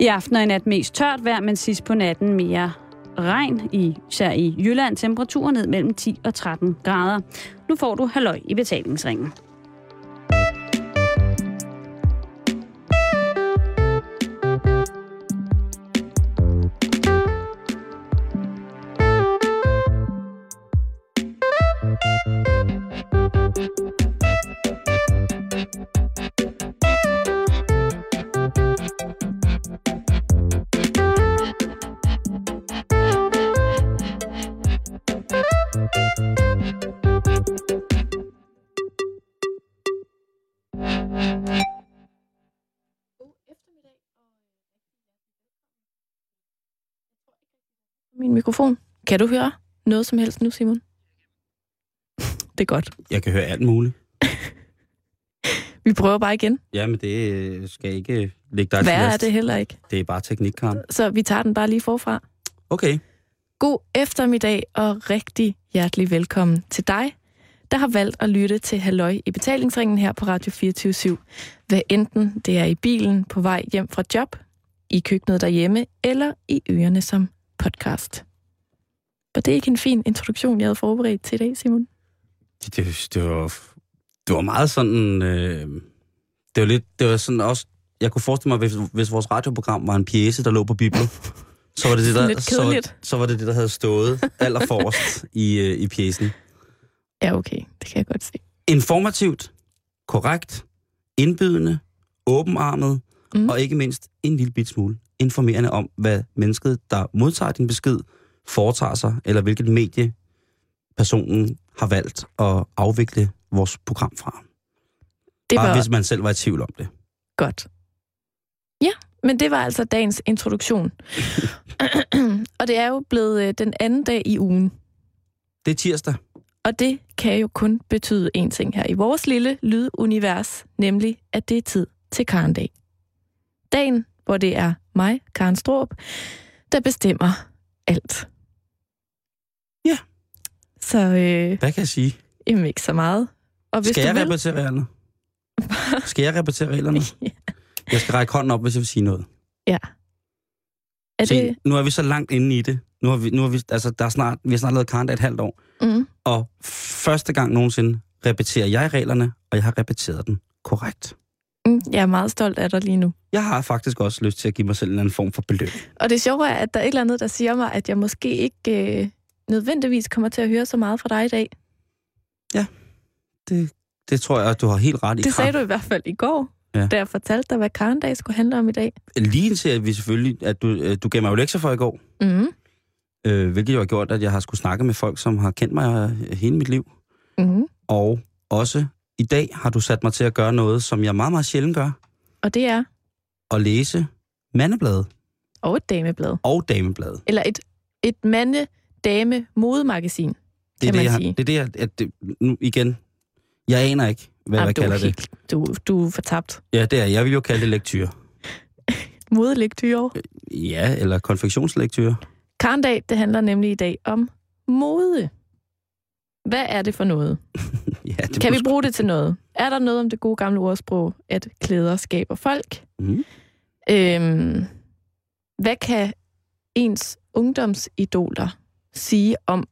I aften og i nat mest tørt vejr, men sidst på natten mere regn, i, især i Jylland. Temperaturen ned mellem 10 og 13 grader. Nu får du halløj i betalingsringen. Mikrofon. Kan du høre noget som helst nu, Simon? Det er godt. Jeg kan høre alt muligt. Vi prøver bare igen. Ja, men det øh, skal ikke ligge dig til Hvad er det heller ikke? Det er bare teknik, Karen. Så vi tager den bare lige forfra. Okay. God eftermiddag og rigtig hjertelig velkommen til dig, der har valgt at lytte til Halløj i betalingsringen her på Radio 24 Hvad enten det er i bilen på vej hjem fra job, i køkkenet derhjemme eller i ørerne som podcast. Var det ikke en fin introduktion, jeg havde forberedt til i dag, Simon? Det, det, det, var, det var meget sådan... Øh, det var lidt... Det var sådan også... Jeg kunne forestille mig, hvis, hvis vores radioprogram var en pjæse, der lå på Bibelen, så var det det, der, så, så var det det, der havde stået allerforrest i, øh, i pjæsen. Ja, okay. Det kan jeg godt se. Informativt, korrekt, indbydende, åbenarmet, mm. og ikke mindst en lille bit smule informerende om, hvad mennesket, der modtager din besked, foretager sig, eller hvilket medie personen har valgt at afvikle vores program fra. Det Bare var hvis man selv var i tvivl om det. godt. Ja, men det var altså dagens introduktion. og det er jo blevet øh, den anden dag i ugen. Det er tirsdag. Og det kan jo kun betyde én ting her i vores lille lydunivers, nemlig at det er tid til Karendag. Dagen, hvor det er mig, Karen Stroop, der bestemmer alt. Ja. Så øh, Hvad kan jeg sige? jamen, ikke så meget. Og hvis Skal jeg vil, repetere reglerne? Skal jeg repetere reglerne? Ja. Jeg skal række hånden op, hvis jeg vil sige noget. er Se, det... nu er vi så langt inde i det. Nu har vi, nu har vi, altså, der er snart, vi har snart lavet Karndag et halvt år. Mm, Og første gang nogensinde repeterer jeg reglerne, og jeg har repeteret den korrekt. mm, jeg er meget stolt af dig lige nu. Jeg har faktisk også lyst til at give mig selv en anden form for beløb. Og det sjove er, at der er et eller andet, der siger mig, at jeg måske ikke øh, nødvendigvis kommer til at høre så meget fra dig i dag. Det, det tror jeg, at du har helt ret i. Det sagde du i hvert fald i går, Ja. ja. da jeg fortalte dig, hvad Karendag skulle handle om i dag. Lige indtil at vi selvfølgelig, at du, øh, du gav mig jo lektier for i går, Mm. øh, hvilket jo har gjort, at jeg har skulle snakke med folk, som har kendt mig øh, hele mit liv. Mm. Og også i dag har du sat mig til at gøre noget, som jeg meget, meget sjældent gør. Og det er At læse mandeblade og et dameblad. og dameblade. Eller et, et mande-dame-modemagasin, Det er kan det, man jeg, sige. det er det, jeg, at det, nu igen, jeg aner ikke, hvad Jamen, jeg er kalder det. helt, du, du er fortabt. Ja, det er, jeg vil jo kalde det lektyr. Modelektyre. Ja, eller konfektionslektyr. Karendag, det handler nemlig i dag om mode. Hvad er det for noget? Ja, det Kan vi bruge det til noget? Er der noget om det gode gamle ordsprog, at klæder skaber folk? Mhm. Øhm, hvad kan ens ungdomsidoler sige om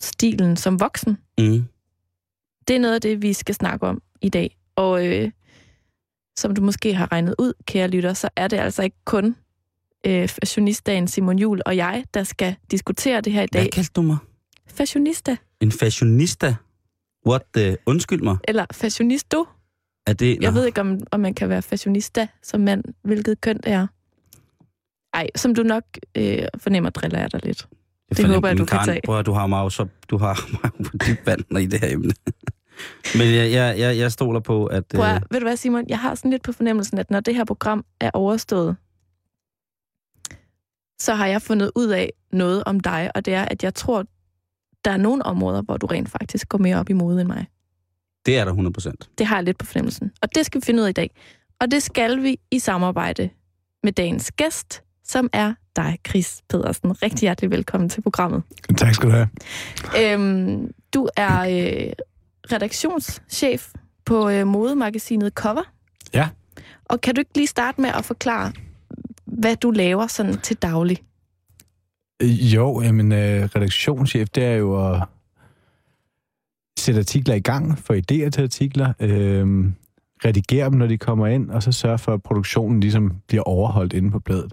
stilen som voksen? Mm. Det er noget af det, vi skal snakke om i dag. Og øh, som du måske har regnet ud, kære lytter, så er det altså ikke kun øh, fashionistdagen Simon Jul og jeg, der skal diskutere det her i Hvad dag. kaldte du mig? Fashionista, En fashionista? What the... Undskyld mig. eller fashionisto. Er det... Jeg ved ikke, om, om man kan være fashionista som mand, hvilket køn det er. Ej, som du nok øh, fornemmer, driller jeg dig lidt. Det fornemmer- håber jeg, du kan Karen, tage. At- du har mig jo så... Du har mig på dybt vand i det her emne. Men jeg, jeg, jeg, jeg stoler på, at... Prøv, øh, ved du hvad, Simon? Jeg har sådan lidt på fornemmelsen, at når det her program er overstået, så har jeg fundet ud af noget om dig, og det er, at jeg tror, der er nogle områder, hvor du rent faktisk går mere op i mode end mig. Det er der 100 procent. Det har jeg lidt på fornemmelsen. Og det skal vi finde ud af i dag. Og det skal vi i samarbejde med dagens gæst, som er dig, Chris Pedersen. Rigtig hjertelig velkommen til programmet. Tak skal du have. Øhm, du er øh, redaktionschef på øh, modemagasinet Cover. Ja. Og kan du ikke lige starte med at forklare, hvad du laver sådan til daglig. Øh, Jo, jamen, øh, redaktionschef, det er jo at sætte artikler i gang, få idéer til artikler, øh, redigere dem, når de kommer ind, og så sørge for, at produktionen ligesom bliver overholdt inde på bladet.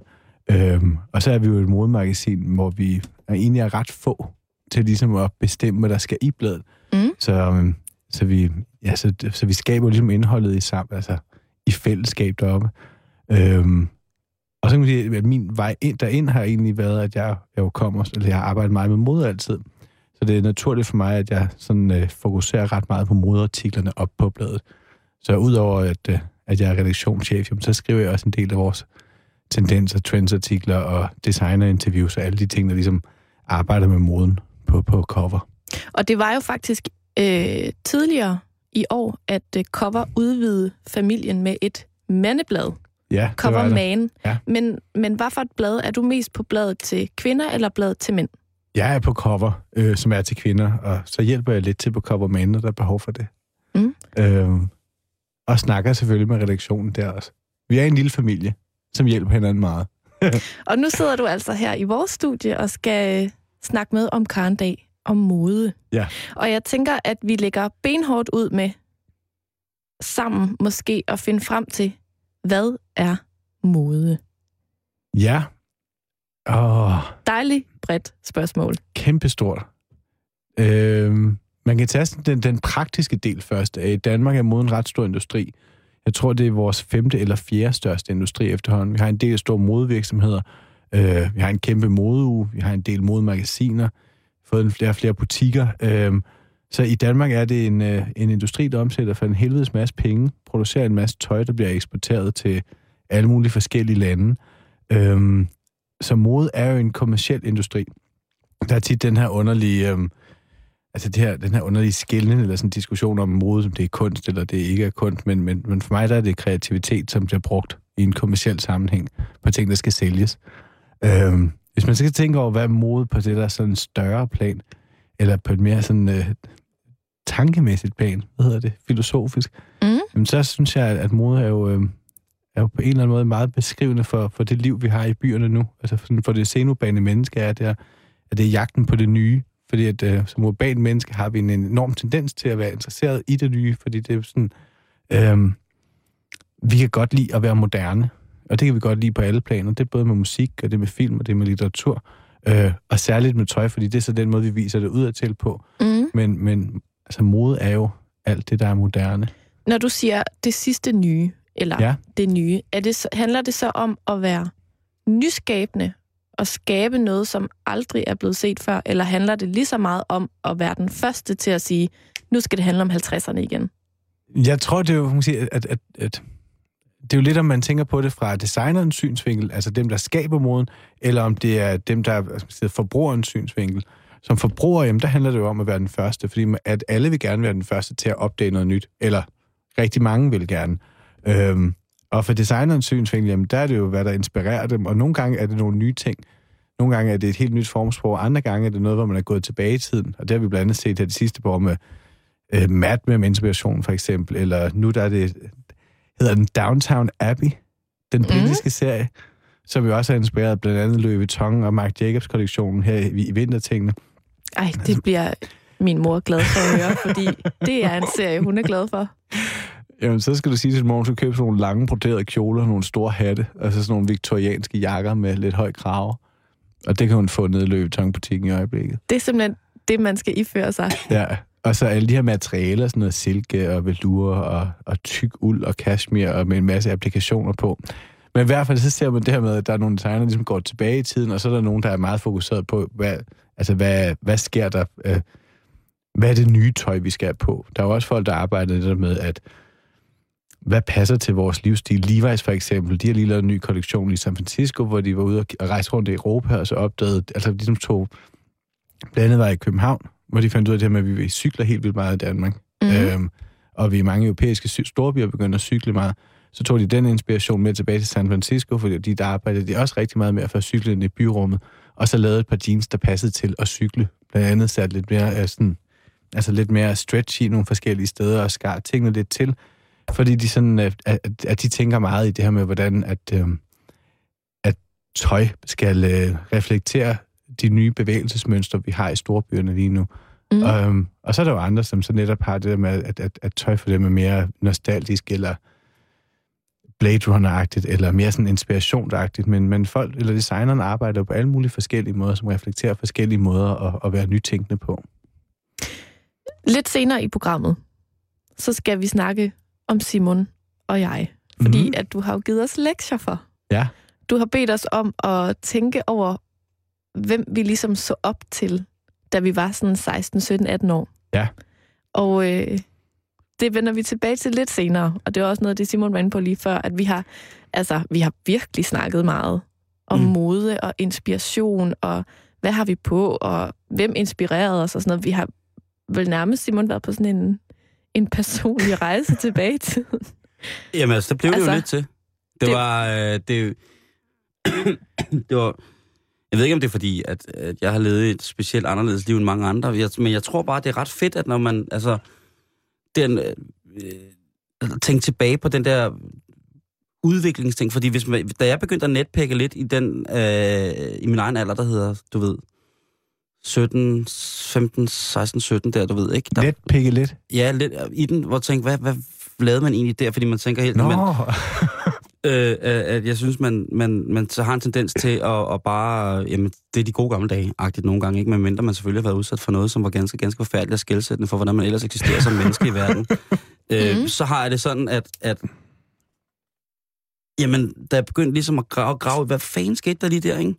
Øh, og så er vi jo et modemagasin, hvor vi er egentlig er ret få til ligesom at bestemme, hvad der skal i bladet. Mm. Så, øh, så, vi, ja, så, så vi skaber ligesom indholdet i sammen, altså i fællesskab deroppe. Øh, og så kan man sige, at min vej ind, derind har egentlig været, at jeg, jeg jo kommer, eller jeg har arbejdet meget med mode altid. Så det er naturligt for mig, at jeg sådan, øh, fokuserer ret meget på modeartiklerne op på bladet. Så udover at, øh, at jeg er redaktionschef, jamen, så skriver jeg også en del af vores tendenser, trendsartikler og designerinterviews og alle de ting, der ligesom arbejder med moden på, på cover. Og det var jo faktisk øh, tidligere i år, at øh, Cover udvidede familien med et mandeblad. Ja, det Cover det. Man. Ja. Men, men hvad for et blad? Er du mest på bladet til kvinder eller bladet til mænd? Jeg er på cover, øh, som er til kvinder, og så hjælper jeg lidt til på cover mænd, når der er behov for det. Mm. Øh, og snakker selvfølgelig med redaktionen der også. Vi er en lille familie, som hjælper hinanden meget. Og nu sidder du altså her i vores studie og skal øh, snakke med om Karen Dag om mode. Ja. Og jeg tænker, at vi lægger benhårdt ud med sammen måske at finde frem til, hvad er mode? Ja. Åh, Dejligt bredt spørgsmål. kæmpestort. Øh, man kan tage den, den praktiske del først. I Danmark er moden en ret stor industri. Jeg tror, det er vores femte eller fjerde største industri efterhånden. Vi har en del store modevirksomheder. Øh, vi har en kæmpe modeuge. Vi har en del modemagasiner. Fået en flere flere butikker. Øh, så i Danmark er det en, øh, en industri, der omsætter for en helvedes masse penge. Producerer en masse tøj, der bliver eksporteret til alle mulige forskellige lande. Øh, så mode er jo en kommersiel industri. Der er tit den her underlige... Øh, altså det her, den her underlige skældning, eller sådan en diskussion om mode, som det er kunst, eller det ikke er kunst, men, men, men for mig der er det kreativitet, som bliver brugt i en kommersiel sammenhæng på ting, der skal sælges. Øhm, hvis man skal tænke over, hvad er mode på det der sådan en større plan, eller på et mere sådan øh, tankemæssigt plan, hvad hedder det, filosofisk, Mm. jamen, så synes jeg, at, at mode er jo, øh, er jo på en eller anden måde meget beskrivende for, for det liv, vi har i byerne nu. Altså for, for det senubane menneske er, det er, at det er jagten på det nye, fordi at øh, som urban menneske har vi en enorm tendens til at være interesseret i det nye, fordi det er sådan, øh, vi kan godt lide at være moderne, og det kan vi godt lide på alle planer. Det er både med musik, og det er med film, og det er med litteratur, øh, og særligt med tøj, fordi det er så den måde, vi viser det udadtil på. Mm. Men, men altså, mode er jo alt det, der er moderne. Når du siger det sidste nye, eller Ja. det nye, er det, handler det så om at være nyskabende at skabe noget, som aldrig er blevet set før, eller handler det lige så meget om at være den første til at sige, nu skal det handle om 50'erne igen? Jeg tror, det er jo, sige, at, at, at det er jo lidt, om man tænker på det fra designerens synsvinkel, altså dem, der skaber moden, eller om det er dem, der er forbrugerens synsvinkel. Som forbruger, jamen, der handler det jo om at være den første, fordi at alle vil gerne være den første til at opdage noget nyt, eller rigtig mange vil gerne. Øhm, og for designerens synsvinkel, jamen, der er det jo, hvad der inspirerer dem, og nogle gange er det nogle nye ting. Nogle gange er det et helt nyt formsprog, andre gange er det noget, hvor man er gået tilbage i tiden, og det har vi blandt andet set her de sidste par år med øh, Mad med inspiration, for eksempel, eller nu der er det, hedder den Downtown Abbey, den Mhm. britiske mm. serie, som jo også er inspireret blandt andet Louis Vuitton og Marc Jacobs kollektionen her i, i vintertingene. Ej, det bliver min mor glad for at høre, fordi det er en serie, hun er glad for. Jamen, så skal du sige til mor, at du købe sådan nogle lange broderede kjoler og nogle store hatte, altså sådan nogle viktorianske jakker med lidt høj krave. Og det kan hun få nede i Louis Vuitton-butikken i øjeblikket. Det er simpelthen det, man skal iføre sig. Ja, og så alle de her materialer, sådan noget silke og velour og, og tyk uld og cashmere og med en masse applikationer på. Men i hvert fald så ser man det her med, at der er nogle designer, der ligesom går tilbage i tiden, og så er der nogen, der er meget fokuseret på, hvad, altså hvad, hvad sker der, øh, hvad er det nye tøj, vi skal på. Der er jo også folk, der arbejder lidt med, at hvad passer til vores livsstil. Levi's for eksempel, de har lige lavet en ny kollektion i San Francisco, hvor de var ude og rejse rundt i Europa, og så opdagede, altså de som tog, blandt andet var i København, hvor de fandt ud af det her med, at vi cykler helt vildt meget i Danmark. Mhm. Mm. Øhm, og vi i mange europæiske storbyer begyndte at cykle meget. Så tog de den inspiration med tilbage til San Francisco, fordi de der arbejdede de også rigtig meget med at få cyklet ind i byrummet, og så lavede et par jeans, der passede til at cykle. Blandt andet sat lidt mere, sådan, altså lidt mere stretch i nogle forskellige steder, og skar tingene lidt til, fordi de sådan, at, at, at de tænker meget i det her med, hvordan at, øh, at tøj skal øh, reflektere de nye bevægelsesmønstre, vi har i storbyerne lige nu. Mm. Um, og så er der jo andre, som så netop har det der med, at, at, at tøj for dem er mere nostalgisk, eller Blade Runner-agtigt, eller mere sådan inspirationsagtigt, men, men folk, eller designerne arbejder på alle mulige forskellige måder, som reflekterer forskellige måder at, at være nytænkende på. Lidt senere i programmet, så skal vi snakke om Simon og jeg. Fordi mm-hmm. at du har jo givet os lektier for. Ja. Du har bedt os om at tænke over, hvem vi ligesom så op til, da vi var sådan 16, 17, 18 år. Ja. Og øh, det vender vi tilbage til lidt senere. Og det er også noget, det Simon var inde på lige før, at vi har, altså, vi har virkelig snakket meget om Mm. mm. mode og inspiration, og hvad har vi på, og hvem inspirerede os og sådan noget. Vi har vel nærmest, Simon, været på sådan en, en personlig rejse tilbage i tiden. Jamen altså, det blev altså, Altså, det jo lidt til. Det, det- det var... Øh, det, det var... Jeg ved ikke, om det er fordi, at, at jeg har levet et specielt anderledes liv end mange andre, jeg, men jeg tror bare, det er ret fedt, at når man... Altså, den, øh, øh, tænke tilbage på den der udviklingsting, fordi hvis man, da jeg begyndte at netpække lidt i den, øh, i min egen alder, der hedder, du ved, 17, 15, 16, 17 der, du ved, ikke? Der, Let pikke lidt. Ja, lidt i den, hvor jeg tænkte, hvad, hvad lavede man egentlig der? Fordi man tænker helt... Nå, Man, øh, at jeg synes, man, man, man så har en tendens til at, at bare... Jamen, det er de gode gamle dage-agtigt nogle gange, ikke? Men mindre man selvfølgelig har været udsat for noget, som var ganske, ganske forfærdeligt og skældsættende for, hvordan man ellers eksisterer som menneske i verden. øh, Mhm. Så har jeg det sådan, at... at Jamen, da jeg begyndte ligesom at grave, grave hvad fanden skete der lige der, ikke?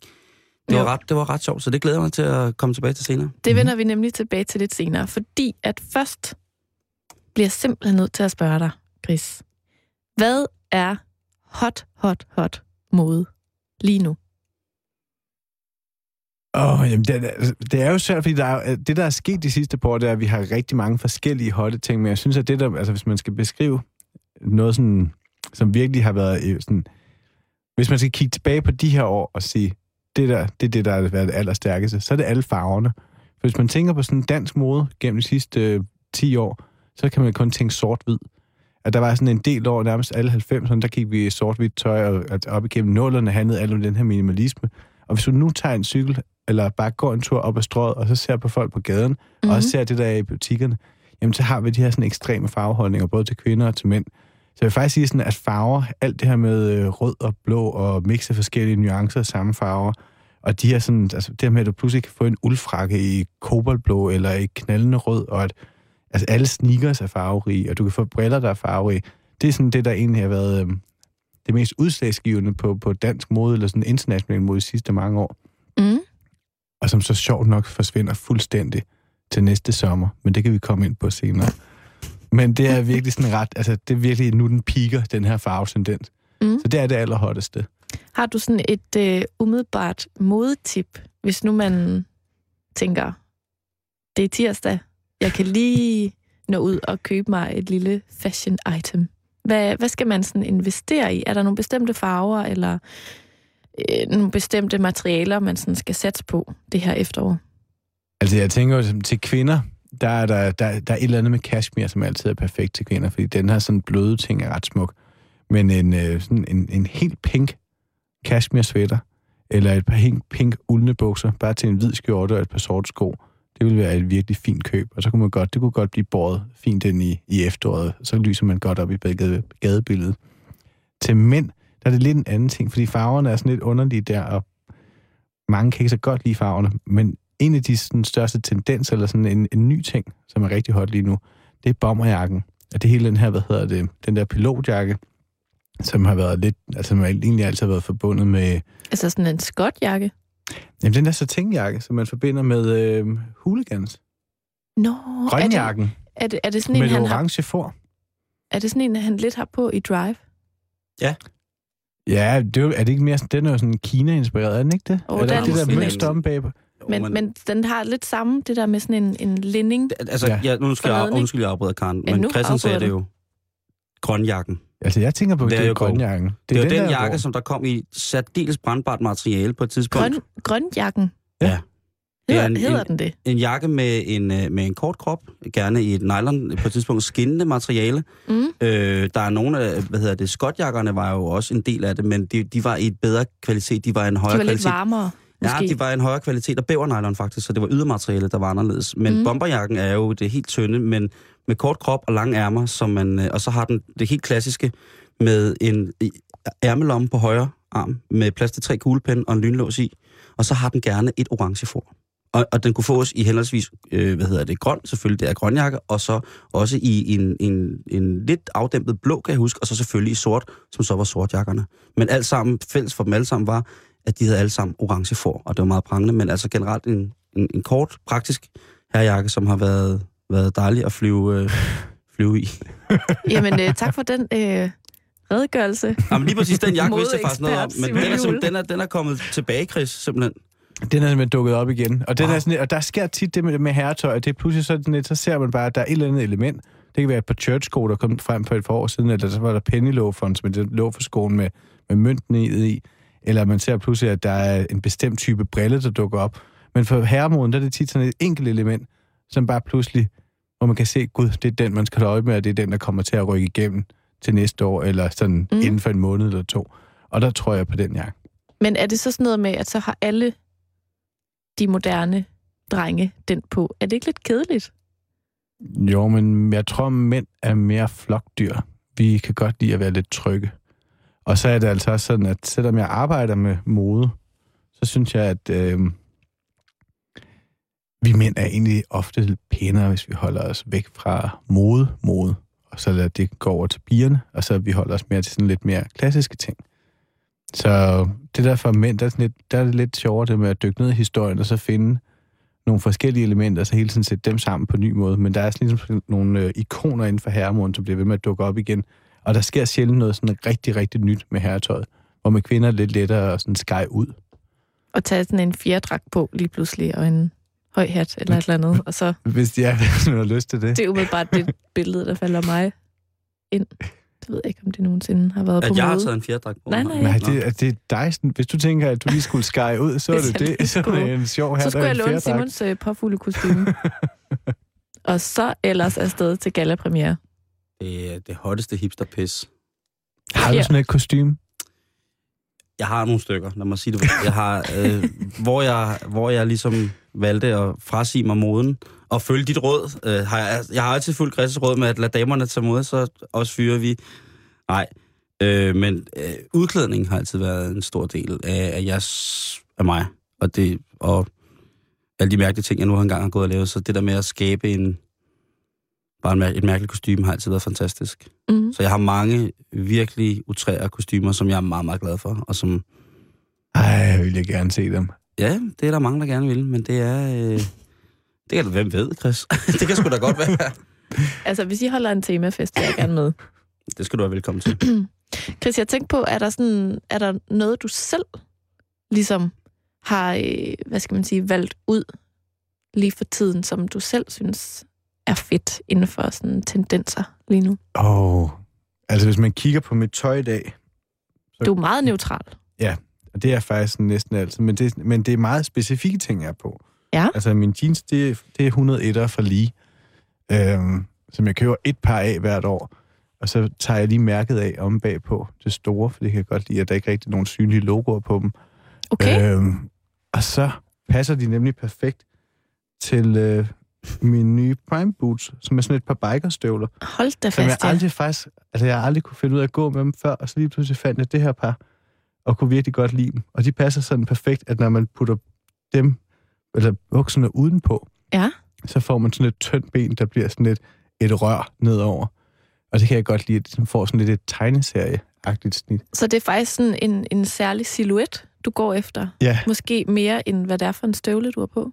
Det var, ret, det var ret sjovt, så det glæder jeg mig til at komme tilbage til senere. Det vender vi nemlig tilbage til lidt senere, fordi at først bliver jeg simpelthen nødt til at spørge dig, Chris. Hvad er hot, hot, hot mode lige nu? Åh, oh, jamen det, er- det er jo svært, fordi der er, det, der er sket de sidste par år, det er, at vi har rigtig mange forskellige hotte ting, men jeg synes, at det der, altså hvis man skal beskrive noget sådan, som virkelig har været øh, sådan, hvis man skal kigge tilbage på de her år og sige, det der, det er det, der har været det allerstærkeste, så er det alle farverne. For hvis man tænker på sådan dansk mode gennem de sidste øh, 10 år, så kan man kun tænke sort-hvid. At der var sådan en del år, nærmest alle 90'erne, der gik vi i sort-hvidt tøj, og at op igennem nullerne handlede alt om den her minimalisme. Og hvis du nu tager en cykel, eller bare går en tur op ad strøget, og så ser på folk på gaden, mm-hmm. og også ser det, der er i butikkerne, jamen så har vi de her sådan ekstreme farveholdninger, både til kvinder og til mænd. Så jeg vil faktisk sige sådan, at farver, alt det her med øh, rød og blå, og mixe forskellige nuancer af samme farver, og de her sådan, altså det her med, at du pludselig kan få en uldfrakke i koboldblå, eller i knaldende rød, og at altså alle sneakers er farverige, og du kan få briller, der er farverige. Det er sådan det, der egentlig har været øh, det mest udslagsgivende på, på dansk mode, eller sådan international mode de sidste mange år Mm. og som så sjovt nok forsvinder fuldstændig til næste sommer, men det kan vi komme ind på senere. Men det er virkelig sådan ret, altså det er virkelig nu den piker, den her farvetendens. Mm. Så det er det allerhotteste. Har du sådan et øh, umiddelbart modetip, hvis nu man tænker, det er tirsdag, jeg kan lige nå ud og købe mig et lille fashion item. Hvad, hvad skal man sådan investere i? Er der nogle bestemte farver, eller øh, nogle bestemte materialer, man sådan skal satse på det her efterår? Altså jeg tænker jo, til kvinder, der er der, der, der er et eller andet med kashmir, som altid er perfekt til kvinder, fordi den her sådan bløde ting er ret smuk. Men en, øh, sådan en, en helt pink kashmir sweater, eller et par pink, pink uldne bukser, bare til en hvid skjorte og et par sorte sko, det ville være et virkelig fint køb. Og så kunne man godt, det kunne godt blive båret fint ind i, i efteråret. Så lyser man godt op i gade, gadebilledet. Til mænd, der er det lidt en anden ting, fordi farverne er sådan lidt underlige der, og mange kan ikke så godt lide farverne, men en af de sådan, største tendenser, eller sådan en, en ny ting, som er rigtig hot lige nu, det er bomberjakken. Og det hele den her, hvad hedder det, den der pilotjakke, som har været lidt, altså som egentlig altid har været forbundet med, Altså sådan en skotjakke? jamen den der satinjakke, som man forbinder med øh, hooligans. Nå, er det, Grønjakken er, det, er det sådan en, med det han har, orange for. er det sådan en, han lidt har på i Drive? Ja, det er, jo, er det ikke mere sådan, den er jo sådan Kina-inspireret, er den ikke det? Åh, er der er ikke det der mønster om bag på? Men, men, men den har lidt samme, det der med sådan en, en linding. Altså, Ja. ja. Ja, nu skal jeg, undskyld, jeg afbryder, Karen, Ja, men Christian sagde det jo. Grønjakken. Altså, jeg tænker på, Det det, er det er grønjakken. Det er jo den, der, jakke, hvor- som der kom i særdeles brandbart materiale på et tidspunkt. Grøn, grønjakken. Ja. Det er Hedder, en- hedder en- den det? En jakke med en, øh, med en kort krop, gerne i et nylon, på et tidspunkt skinnende materiale. Mm. Øh, der er nogle af, hvad hedder det, skotjakkerne var jo også en del af det, men de, de var i et bedre kvalitet, de var i en De højere var lidt kvalitet. varmere, måske. Ja, de var en højere kvalitet og bævernylon faktisk, så det var ydermateriale, der var anderledes. Men Mm. bomberjakken er jo det helt tynde, men med kort krop og lange ærmer, som man, øh, og så har den det helt klassiske med en ærmelomme på højre arm, med plads til tre kuglepinde og en lynlås i, og så har den gerne et orange for. Og, og den kunne fås i henholdsvis, øh, hvad hedder det, grøn, selvfølgelig, det er grønjakke, og så også i en, en, en lidt afdæmpet blå, kan jeg huske, og så selvfølgelig i sort, som så var sortjakkerne. Men alt sammen, fælles for dem alle sammen var, at de havde alle sammen orange for, og det var meget prangende, men altså generelt en, en, en kort, praktisk herjakke, som har været, været dejlig at flyve, øh, flyve i. Jamen, øh, tak for den øh, redegørelse. Jamen lige præcis den jakke vidste jeg faktisk noget om, men den er, simpelthen- den, er, den er kommet tilbage, Chris, simpelthen. Den er simpelthen dukket op igen. Og, den Wow. er sådan, og der sker tit det med, med herretøj, at det er pludselig sådan lidt, så ser man bare, at der er et eller andet element. Det kan være et par church-sko, der kom frem for et par år siden, eller så var der penny-loaferen, som er det lå for skoen med, med mønten i, i. Eller man ser pludselig, at der er en bestemt type brille, der dukker op. Men for herremoden, der er det tit sådan et enkelt element, som bare pludselig, hvor man kan se, gud, det er den, man skal holde øje med, og det er den, der kommer til at rykke igennem til næste år, eller sådan Mm. mm. inden for en måned eller to. Og der tror jeg på den jakke. Men er det så sådan noget med, at så har alle de moderne drenge den på? Er det ikke lidt kedeligt? Jo, men jeg tror, mænd er mere flokdyr. Vi kan godt lide at være lidt trygge. Og så er det altså også sådan, at selvom jeg arbejder med mode, så synes jeg, at øh, vi mænd er egentlig ofte lidt pænere, hvis vi holder os væk fra mode, mode, og så lader det gå over til bierne, og så vi holder os mere til sådan lidt mere klassiske ting. Så det der for mænd, der er, sådan lidt, der er det lidt sjovere det med at dykke ned i historien, og så finde nogle forskellige elementer, og så hele tiden sætte dem sammen på en ny måde. Men der er sådan ligesom nogle øh, ikoner inden for herremoden, som bliver ved med at dukke op igen. Og der sker sjældent noget sådan rigtig, rigtig nyt med herretøjet, hvor med kvinder er lidt lettere at sådan skære ud. At tage sådan en fjerdragt på lige pludselig, og en høj hat eller et eller andet, og så Hvis de er, hvis man har lyst til det. det er umiddelbart det billede, der falder mig ind. Det ved jeg ikke, om det nogensinde har været på At jeg har mode. taget en fjerdragt på. Nej, nej. Nej, det, er- det er dig. Sådan, hvis du tænker, at du lige skulle skære ud, så er det jeg det. Så er det en sjov her. Så skulle jeg låne Simons øh, påfulde kostume. og så ellers afsted til gallapremiere. Det er det hotteste hipster-pis. Har du sådan et kostume? Jeg har nogle stykker, lad mig sige det. Jeg har, øh, hvor, jeg, hvor jeg ligesom valgte at frasige mig moden og følge dit råd. Øh, har jeg, jeg har altid fulgt Chris' råd med at lade damerne tage mode, så også fyrer vi. Nej, øh, men øh, udklædning har altid været en stor del af, af, jeres, af mig. Og, det, og alle de mærkelige ting, jeg nu engang har gået og lavet. Så det der med at skabe en, bare et mærkeligt kostume har altid været fantastisk. Mm. Så jeg har mange virkelig utrære kostymer, som jeg er meget, meget glad for, og som Ej, jeg vil jeg gerne se dem. Ja, det er der mange, der gerne vil, men det er... Øh, det kan hvem ved, Chris. det kan sgu da godt være. Altså, hvis I holder en temafest, vil jeg gerne med. Det skal du være velkommen til. Chris, jeg tænkte på, er der, sådan, er der noget, du selv ligesom har, øh, hvad skal man sige, valgt ud lige for tiden, som du selv synes er fedt inden for sådan tendenser lige nu? Åh, oh, altså hvis man kigger på mit tøj i dag, Du er meget neutral. og det er faktisk næsten altid, men det, men det er meget specifikke ting, jeg er på. Ja. Altså min jeans, det, er- det er 101'er fra Lee, øhm, som jeg køber et par af hvert år. Og så tager jeg lige mærket af om bagpå, det store, for det kan jeg godt lide, at der ikke rigtig er nogen synlige logoer på dem. Okay? Øhm, og så passer de nemlig perfekt til øh, mine nye Prime Boots, som er sådan et par bikerstøvler, Hold da som jeg fast, ja. aldrig faktisk, altså jeg har aldrig kunne finde ud af at gå med dem før, og så lige pludselig fandt jeg det her par, og kunne virkelig godt lide dem. Og de passer sådan perfekt, at når man putter dem, eller bukserne udenpå, Ja. så får man sådan et tyndt ben, der bliver sådan et, et rør nedover. Og det kan jeg godt lide, at det får sådan lidt et tegneserie-agtigt snit. Så det er faktisk sådan en, en særlig silhuet, du går efter? Ja, Måske mere, end hvad det er for en støvle, du har på?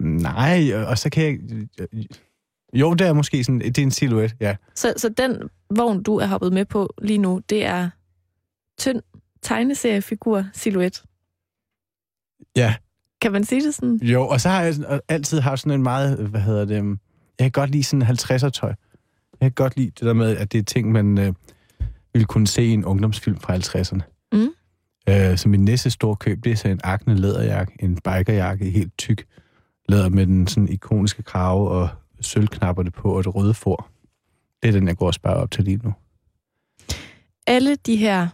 Nej, og så kan jeg... Jo, det er måske sådan, det er en silhuet, ja. Så, så den vogn, du er hoppet med på lige nu, det er tynd tegneseriefigur silhuet. Ja, Kan man sige det sådan? Jo, og så har jeg altid haft sådan en meget, hvad hedder det, jeg kan godt lide sådan 50'er tøj. Jeg kan godt lide det der med, at det er ting, man øh, ville kunne se i en ungdomsfilm fra 50'erne. Mm. Øh, så min næste store køb, det er så en akne læderjakke, en bikerjakke, helt tyk, Læder med den sådan ikoniske krave og sølvknapperne på og det røde for. Det er den, jeg går og spørger op til lige nu. Alle de her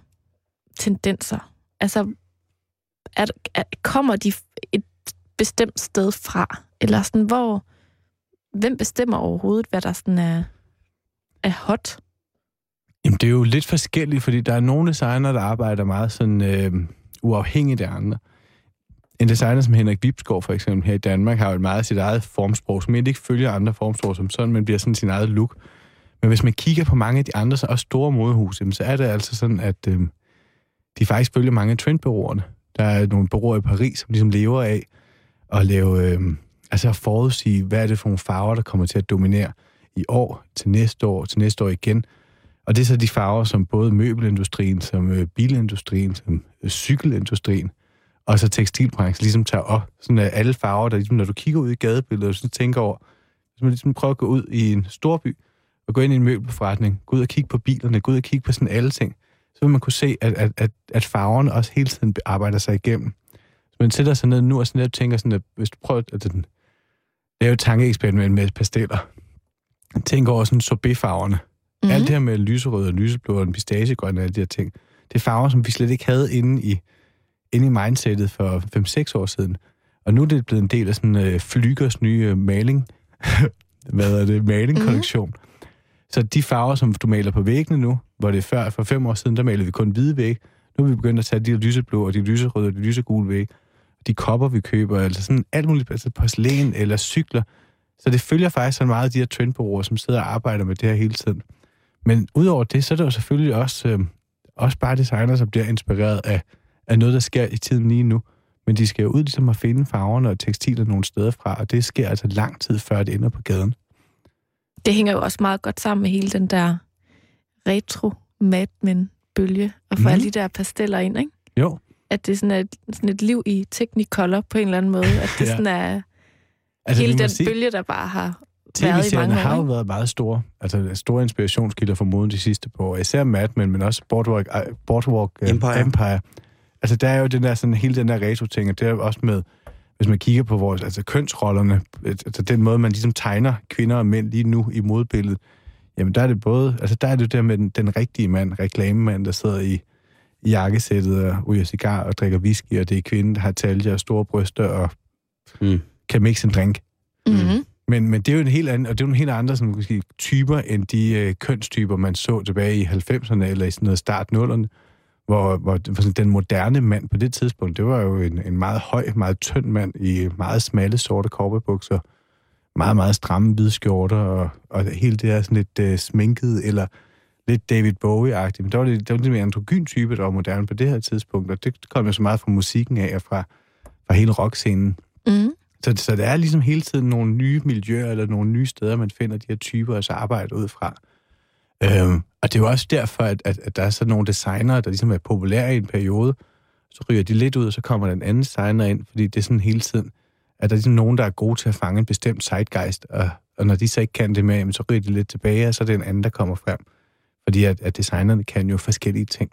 tendenser, altså er, er, kommer de et bestemt sted fra? Eller sådan, hvor, hvem bestemmer overhovedet, hvad der sådan er, er hot? Jamen, det er jo lidt forskelligt, fordi der er nogle designer, der arbejder meget sådan øh, uafhængigt af andre. En designer som Henrik Vibsgaard for eksempel her i Danmark har jo et meget sit eget formsprog, som egentlig ikke følger andre formsprog som sådan, men bliver sådan sin eget look. Men hvis man kigger på mange af de andre, så også store modehuse, så er det altså sådan, at øh, de faktisk følger mange af trendbureauerne. Der er nogle bureauer i Paris, som ligesom lever af at lave, øh, altså at forudsige, hvad er det for nogle farver, der kommer til at dominere i år, til næste år, til næste år igen. Og det er så de farver, som både møbelindustrien, som øh, bilindustrien, som øh, cykelindustrien, og så tekstilbranchen ligesom tager op. Sådan at alle farver, der ligesom, når du kigger ud i gadebilledet, og så tænker over, hvis man ligesom prøver at gå ud i en storby, og gå ind i en møbelforretning, gå ud og kigge på bilerne, gå ud og kigge på sådan alle ting, så vil man kunne se, at, at, at, at farverne også hele tiden arbejder sig igennem. Så man sætter sig ned nu og sådan lidt tænker sådan, at hvis du prøver at den, lave et tankeeksperiment med pasteller, tænk over sådan sorbetfarverne. Mm-hmm. Alt det her med lyserød og lyseblå og pistachegrøn og alle de her ting, det er farver, som vi slet ikke havde inde i, inde i mindsetet for 5-6 år siden. Og nu er det blevet en del af sådan uh, Flygers nye uh, maling, hvad er det, malingkollektion. Mm-hmm. Så de farver, som du maler på væggene nu, hvor det er før, for fem år siden, der malede vi kun hvide væg. Nu er vi begyndt at tage de lyseblå og de lyserøde og de lysegule væg. De kopper, vi køber, altså sådan alt muligt, altså porcelæn eller cykler. Så det følger faktisk så meget af de her trendbureauer, som sidder og arbejder med det her hele tiden. Men udover det, så er det jo selvfølgelig også, øh, også bare designer, som bliver inspireret af, af noget, der sker i tiden lige nu. Men de skal jo ud ligesom at finde farverne og tekstiler nogle steder fra, og det sker altså lang tid før det ender på gaden. Det hænger jo også meget godt sammen med hele den der retro Mad Men bølge, og få mm. alle de der pasteller ind, ikke? Jo. At det er sådan et, sådan et liv i Technicolor på en eller anden måde. At det ja. sådan er altså, hele den sige, bølge, der bare har været i mange år. har jo været meget store, altså store inspirationskilder for moden de sidste par år. Især Mad Men, men også Boardwalk, uh, Boardwalk uh, Empire. Empire. Altså der er jo den der, sådan, hele den der retro-ting, og det er jo også med, hvis man kigger på vores, altså kønsrollerne, altså den måde, man ligesom tegner kvinder og mænd lige nu i modbilledet, jamen der er det både, altså der er det der med den, den rigtige mand, reklamemand, der sidder i, i jakkesættet og ryger cigar og drikker whisky, og det er kvinden, der har talje og store bryster og mm. kan mixe en drink. Mm-hmm. Men, men det er jo en helt anden, og det er jo en helt andre sådan, sige, typer, end de øh, kønstyper, man så tilbage i 90'erne eller i sådan noget start 0'erne, hvor, hvor den moderne mand på det tidspunkt, det var jo en, en meget høj, meget tynd mand i meget smalle sorte korpebukser, meget, meget stramme hvide skjorter, og, og hele det her sådan lidt uh, sminket, eller lidt David Bowie-agtigt. Men der var det, der var det mere androgyn type, der var moderne på det her tidspunkt, og det kom jo så meget fra musikken af, og fra, fra hele rockscenen. Mm. Så, så det er ligesom hele tiden nogle nye miljøer, eller nogle nye steder, man finder de her typer, altså arbejde ud fra. Øhm, og det er jo også derfor, at, at, at der er sådan nogle designere, der ligesom er populære i en periode, så ryger de lidt ud, og så kommer der en anden designer ind, fordi det er sådan hele tiden, at der er ligesom nogen, der er gode til at fange en bestemt zeitgeist, og, og når de så ikke kan det med, så ryger de lidt tilbage, og så er det en anden, der kommer frem. Fordi at, at designerne kan jo forskellige ting.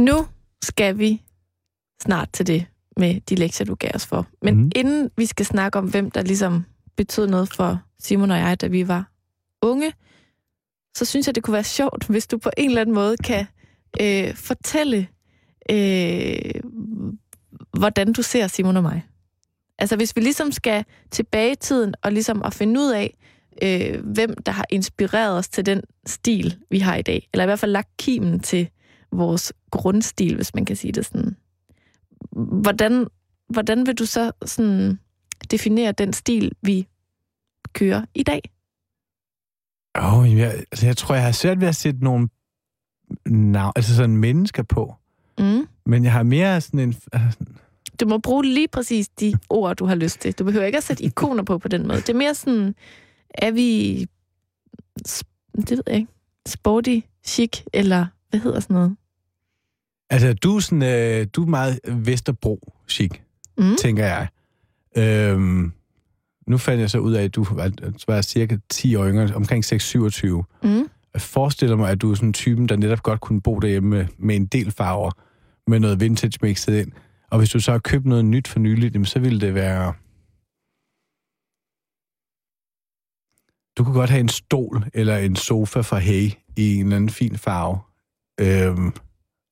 Nu skal vi snart til det med de lektier, du gav os for. Men mm. inden vi skal snakke om, hvem der ligesom betød noget for Simon og jeg, da vi var unge, så synes jeg, det kunne være sjovt, hvis du på en eller anden måde kan øh, fortælle, øh, hvordan du ser Simon og mig. Altså hvis vi ligesom skal tilbage i tiden og ligesom at finde ud af, øh, hvem der har inspireret os til den stil, vi har i dag. Eller i hvert fald lagt kimen til vores grundstil, hvis man kan sige det sådan. Hvordan, hvordan vil du så sådan definere den stil, vi kører i dag? Oh, jeg, altså, jeg tror, jeg har svært ved at sætte nogle navn, altså sådan mennesker på. Mm. Men jeg har mere sådan en... Altså, du må bruge lige præcis de ord, du har lyst til. Du behøver ikke at sætte ikoner på på den måde. Det er mere sådan, er vi... Det ved jeg ikke. Sporty, chic, eller hvad hedder sådan noget? Altså, du er, sådan, øh, du er meget Vesterbro-chic, mm. tænker jeg. Øhm, nu fandt jeg så ud af, at du var, cirka 10 år yngre, omkring 6-27. Mm. Jeg forestiller mig, at du er sådan en typen, der netop godt kunne bo derhjemme med, med en del farver, med noget vintage mixet ind, Og hvis du så har købt noget nyt for nyligt, jamen, så ville det være... Du kunne godt have en stol eller en sofa fra Hey i en eller anden fin farve. Øhm,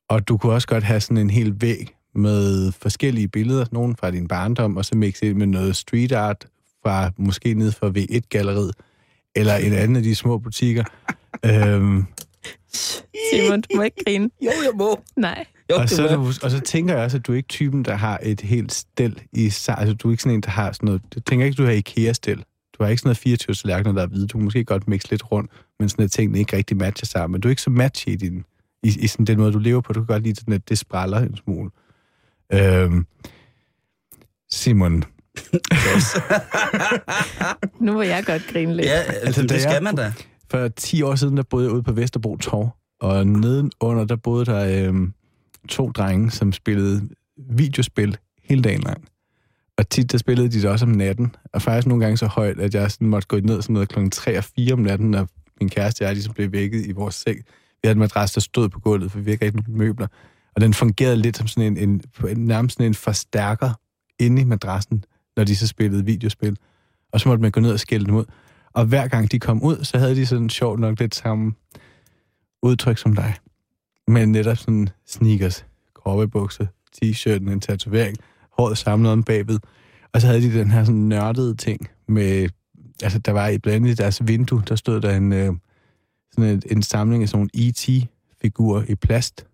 og du kunne også godt have sådan en hel væg med forskellige billeder, nogle fra din barndom, og så mixe med noget street art fra måske ned fra V1-galleriet, eller en anden af de små butikker. øhm, Simon, du må ikke grine. Jo, jeg må. Nej. Jo, og, det så, du, og så tænker jeg også, at du er ikke typen, der har et helt stel i sig. Altså, du er ikke sådan en, der har sådan noget... Jeg tænker ikke, du har IKEA-stel. Du har ikke sådan noget 24 tallerkener, der er hvide. Du kan måske godt mixe lidt rundt, men sådan at tingene ikke rigtig matcher sammen. Men du er ikke så matchy i, din, i, i sådan den måde, du lever på. Du kan godt lide sådan, at det spræller en smule. Øhm, Simon, Nu må jeg godt grine lidt. Ja, altså, Altså, da det skal man da. for 10 år siden, der boede jeg ude på Vesterbro Torv, og nedenunder, der boede der øhm, to drenge, som spillede videospil hele dagen lang. Og tit, der spillede de det også om natten, og faktisk nogle gange så højt, at jeg sådan måtte gå ned sådan noget klokken 3 og 4 om natten, når min kæreste og jeg ligesom blev vækket i vores seng. Vi havde en madras, der stod på gulvet, for vi havde ikke rigtig nogen møbler. Og den fungerede lidt som sådan en, en, nærmest sådan en forstærker inde i madrassen, når de så spillede videospil. Og så måtte man gå ned og skælde dem ud. Og hver gang de kom ud, så havde de sådan sjovt nok lidt samme udtryk som dig. Men netop sådan sneakers, korvebukser, t-shirten, en tatovering, håret samlet om bagved. Og så havde de den her sådan nørdede ting med, altså der var i blandt andet i deres vindue, der stod der en, øh, sådan en, en samling af sådan nogle E.T.-figurer i plast.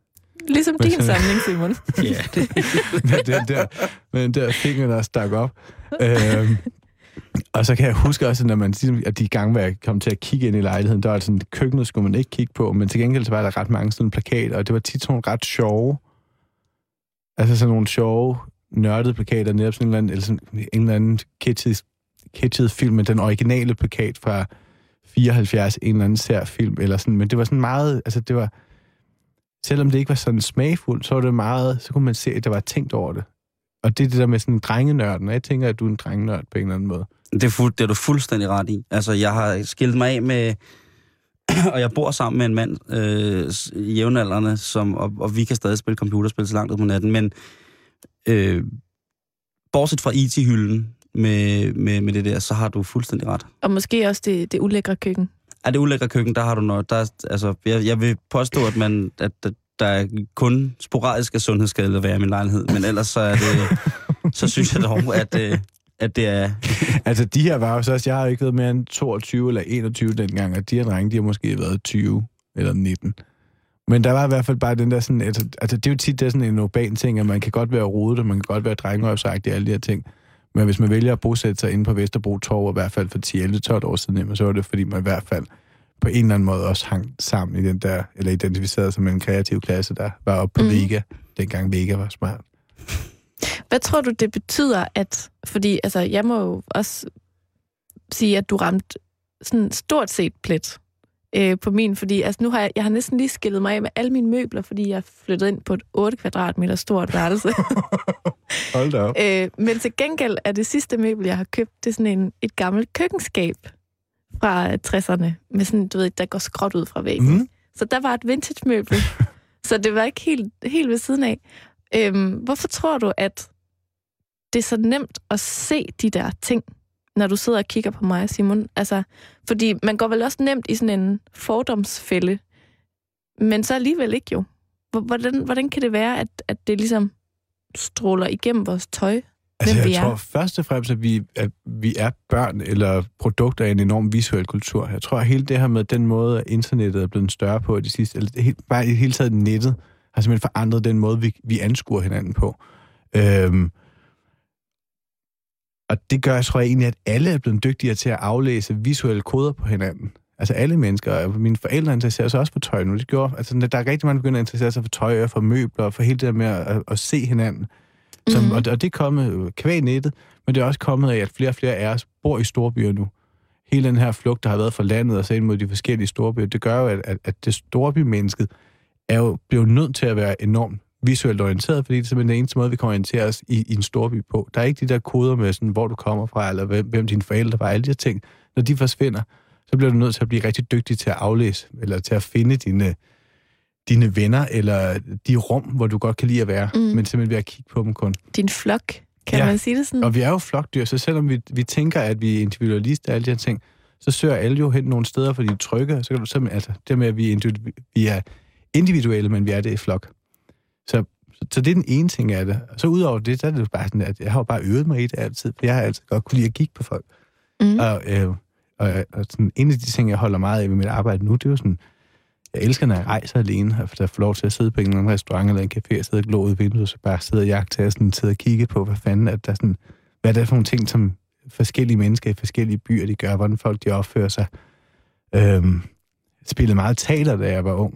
Ligesom Men din samling, Simon. Ja. med den der, med den der finger, der stak op. Øhm, og så kan jeg huske også, når man ligesom, at de gange, hvor jeg kom til at kigge ind i lejligheden, der var sådan, køkkenet skulle man ikke kigge på, men til gengæld så var der ret mange sådan plakater, og det var tit sådan nogle ret sjove, altså sådan nogle sjove, nørdede plakater, netop sådan en eller anden, eller sådan en eller anden kitschet, kitschet film, med den originale plakat fra 74, en eller anden sær film, eller sådan, men det var sådan meget, altså det var, selvom det ikke var sådan smagfuldt, så var det meget, så kunne man se, at der var tænkt over det. Og det er det der med sådan en drengenørden, og jeg tænker, at du er en drengenørd på en eller anden måde. Det er, fuld, det er du fuldstændig ret i. Altså, jeg har skilt mig af med... og jeg bor sammen med en mand, øh, jævnaldrende, som, og, og vi kan stadig spille computerspil så langt ud på natten, men øh, bortset fra IT-hylden med, med, med det der, så har du fuldstændig ret. Og måske også det, det ulækre køkken. Er det ulækre køkken, der har du noget. Der, er- altså, jeg, jeg vil påstå, at, man, at, der er kun sporadisk af sundhedsskadeligt at være i min lejlighed, men ellers så er det, så synes jeg dog, at, øh, at det er... Altså, de her var jo så også, jeg har ikke været mere end 22 eller 21 dengang, og de her drenge, de har måske været 20 eller 19. Men der var i hvert fald bare den der sådan, altså, altså det er jo tit det er sådan en urban ting, at man kan godt være rodet, og man kan godt være drengeopsagt i alle de her ting. Men hvis man vælger at bosætte sig inde på Vesterbro Torv, i hvert fald for 10, 11, 12 år siden, jamen, så var det, fordi man i hvert fald på en eller anden måde også hang sammen i den der, eller identificeret som en kreativ klasse, der var oppe på mm. Vega, dengang Vega var smart. Hvad tror du, det betyder, at... Fordi altså, jeg må jo også sige, at du ramte sådan stort set plet øh, på min, fordi altså, nu har jeg, jeg har næsten lige skillet mig af med alle mine møbler, fordi jeg flyttede ind på et 8 kvadratmeter stort værelse. Hold da op. øh, men til gengæld er det sidste møbel, jeg har købt, det er sådan en, et gammelt køkkenskab fra 60'erne, med sådan, du ved, der går skråt ud fra væggen. Mm. Så der var et vintage-møbel. så det var ikke helt, helt ved siden af. Øhm, hvorfor tror du, at det er så nemt at se de der ting, når du sidder og kigger på mig, Simon? Altså, fordi man går vel også nemt i sådan en fordomsfælde, men så alligevel ikke jo. Hvor- Hvordan, hvordan kan det være, at, at det ligesom stråler igennem vores tøj? Altså, hvem jeg vi er. tror først og fremmest, at vi, at vi er børn eller produkter af en enorm visuel kultur. Jeg tror, at hele det her med den måde, at internettet er blevet større på de sidste, eller helt, bare i hele taget nettet, har simpelthen forandret den måde, vi, vi anskuer hinanden på. Øhm, og det gør, tror jeg egentlig, at alle er blevet dygtigere til at aflæse visuelle koder på hinanden. Altså alle mennesker, og mine forældre interesserer sig også for tøj nu. Det gjorde, altså, der er rigtig mange, der begynder at interessere sig for tøj og for møbler, og for hele det der med at, at, at se hinanden. Som, Mhm. mm. og, og det er kommet øh, kvæg nettet, men det er også kommet af, at flere og flere af os bor i storbyer nu. Hele den her flugt, der har været fra landet og så ind mod de forskellige storbyer, det gør jo, at, at, at det storbymennesket er jo blevet nødt til at være enormt visuelt orienteret, fordi det er simpelthen den eneste måde, vi kan orientere os i, i en storby på. Der er ikke de der koder med, sådan, hvor du kommer fra, eller hvem, hvem dine forældre var, alle de her ting. Når de forsvinder, så bliver du nødt til at blive rigtig dygtig til at aflæse, eller til at finde dine, dine venner, eller de rum, hvor du godt kan lide at være, Mm. men simpelthen ved at kigge på dem kun. Din flok, kan Ja. man sige det sådan? Og vi er jo flokdyr, så selvom vi, vi tænker, at vi er individualister og alle de her ting, så søger alle jo hen nogle steder, for de er trygge. Så kan du simpelthen, altså, det med, at vi er, vi er individuelle, men vi er det i flok. Så, så, så det er den ene ting af det. Og så udover det, så er det jo bare sådan, at jeg har jo bare øvet mig i det altid, for jeg har altid godt kunne lide at kigge på folk. Mm. Og, øh, og, og sådan, en af de ting, jeg holder meget af ved mit arbejde nu, det er jo sådan, jeg elsker, når jeg rejser alene, og der får lov til at sidde på en eller anden restaurant eller en café og sidde og glå ud i vinduet, så bare sidde og jagte og sådan, sidde og kigge på, hvad fanden at der er sådan, hvad er det for nogle ting, som forskellige mennesker i forskellige byer, de gør, hvordan folk de opfører sig. Øhm, jeg spillede meget teater, da jeg var ung.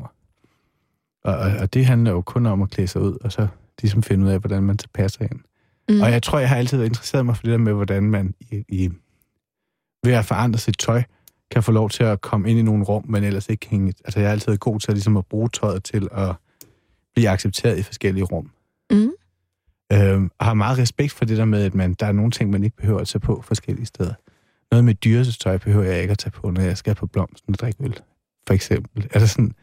Og, og, det handler jo kun om at klæde sig ud, og så ligesom finde ud af, hvordan man tilpasser ind. Mm. Og jeg tror, jeg har altid været interesseret mig for det der med, hvordan man i, i, ved at forandre sit tøj, kan få lov til at komme ind i nogle rum, men ellers ikke hænge... Altså, jeg er altid god til at, ligesom at bruge tøjet til at blive accepteret i forskellige rum. Mm. Øhm, og har meget respekt for det der med, at man, der er nogle ting, man ikke behøver at tage på forskellige steder. Noget med dyretøj behøver jeg ikke at tage på, når jeg skal på blomsten og drikke øl, for eksempel. Der sådan,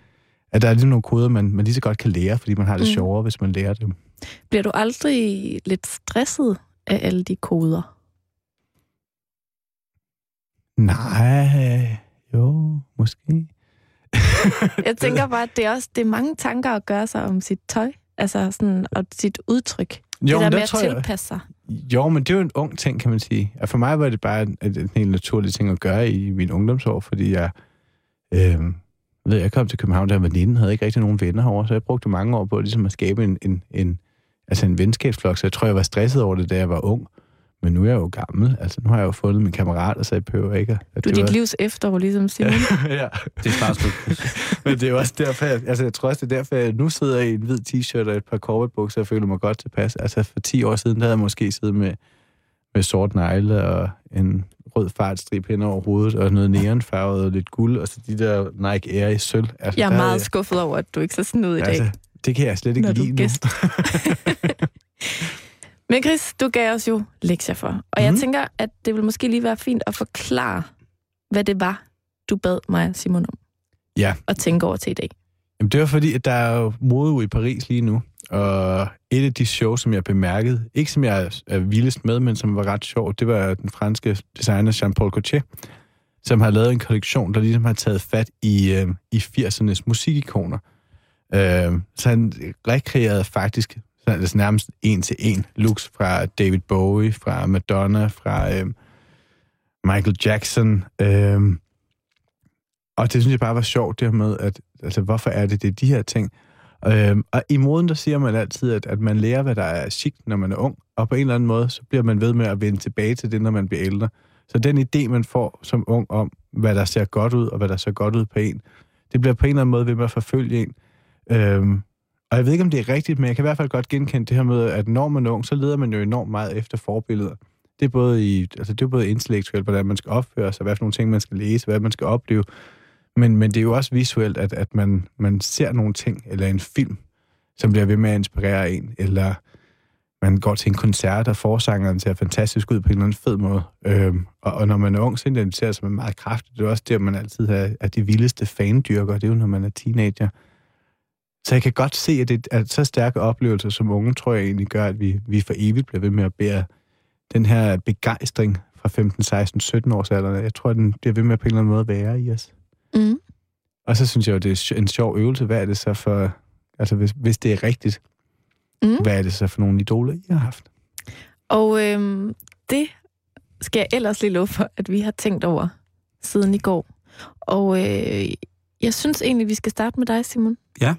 at der er ligesom nogle koder, man, man lige så godt kan lære, fordi man har det Mm. sjovere, hvis man lærer dem. Bliver du aldrig lidt stresset af alle de koder? Nej, jo, måske. Jeg tænker bare, at det er også det er mange tanker at gøre sig om sit tøj. Altså sådan, og sit udtryk. Jo, det der med at tilpasse sig. Jo, men det er jo en ung ting, kan man sige. Og for mig var det bare en, en, en helt naturlig ting at gøre i min ungdomsår, fordi jeg, øh, ved, jeg kom til København, da jeg var 19, havde ikke rigtig nogen venner herovre, så jeg brugte mange år på ligesom at skabe en, en, en, altså en venskabsflok, så jeg tror, jeg var stresset over det, da jeg var ung. Men nu er jeg jo gammel, altså nu har jeg jo fundet min kammerat, så jeg behøver ikke at... at Du er dit var- livs efterår, ligesom Simon. ja. Det er snart slut. Men det er jo også derfor, jeg, altså jeg tror også, det er derfor, jeg nu sidder i en hvid t-shirt og et par korvetbukser og føler mig godt tilpas. Altså for 10 år siden, der havde jeg måske siddet med, med sort negle og en rød fartstrip hen over hovedet og noget neonfarvet og lidt guld, og så de der Nike Air i sølv. Altså, Jeg er meget havde skuffet over, at du ikke ser sådan ud i dag. Altså, det kan jeg slet ikke lide er gæst. Men Chris, du gav os jo lektier for. Og jeg Mhm. tænker, at det vil måske lige være fint at forklare, hvad det var, du bad mig og Simon om. Ja. At tænke over til i dag. Jamen, det var fordi, at der er jo modeuge i Paris lige nu, og et af de shows, som jeg bemærkede, ikke som jeg er- vildest med, men som var ret sjovt, det var den franske designer Jean-Paul Gaultier, som har lavet en kollektion, der ligesom har taget fat i, øh, i 80'ernes musikikoner. Øh, så han rekreerede faktisk så er det nærmest en til en looks fra David Bowie, fra Madonna, fra øh, Michael Jackson. Øh, og det synes jeg bare var sjovt, det her med, at altså, hvorfor er det, det er de her ting? Øhm, og i moden, der siger man altid, at, at man lærer, hvad der er chic, når man er ung, og på en eller anden måde, så bliver man ved med at vende tilbage til det, når man bliver ældre. Så den idé, man får som ung om, hvad der ser godt ud, og hvad der ser godt ud på en, det bliver på en eller anden måde ved med at forfølge en. Øhm, og jeg ved ikke, om det er rigtigt, men jeg kan i hvert fald godt genkende det her med, at når man er ung, så leder man jo enormt meget efter forbilleder. Det er både, i, altså det er både intellektuelt, hvordan man skal opføre sig, hvad for nogle ting, man skal læse, hvad man skal opleve. Men, men det er jo også visuelt, at, at man, man ser nogle ting, eller en film, som bliver ved med at inspirere en, eller man går til en koncert, og forsangeren ser fantastisk ud på en eller anden fed måde. Øhm, og, og når man er ung, så identificerer sig med meget kraftigt. Det er også der, man altid er, er de vildeste fandyrker. Det er jo, når man er teenager. Så jeg kan godt se, at, det, at så stærke oplevelser som unge, tror jeg egentlig gør, at vi, vi for evigt bliver ved med at bære den her begejstring fra 15, 16, 17 års alderen. Jeg tror, at den bliver ved med at på en eller anden måde være i os. Mm. Og så synes jeg jo, det er en sjov øvelse. Hvad er det så for... Altså, hvis, hvis det er rigtigt, Mm. hvad er det så for nogle idoler, I har haft? Og øhm, det skal jeg ellers lige love for, at vi har tænkt over siden i går. Og øh, jeg synes egentlig, vi skal starte med dig, Simon. Ja.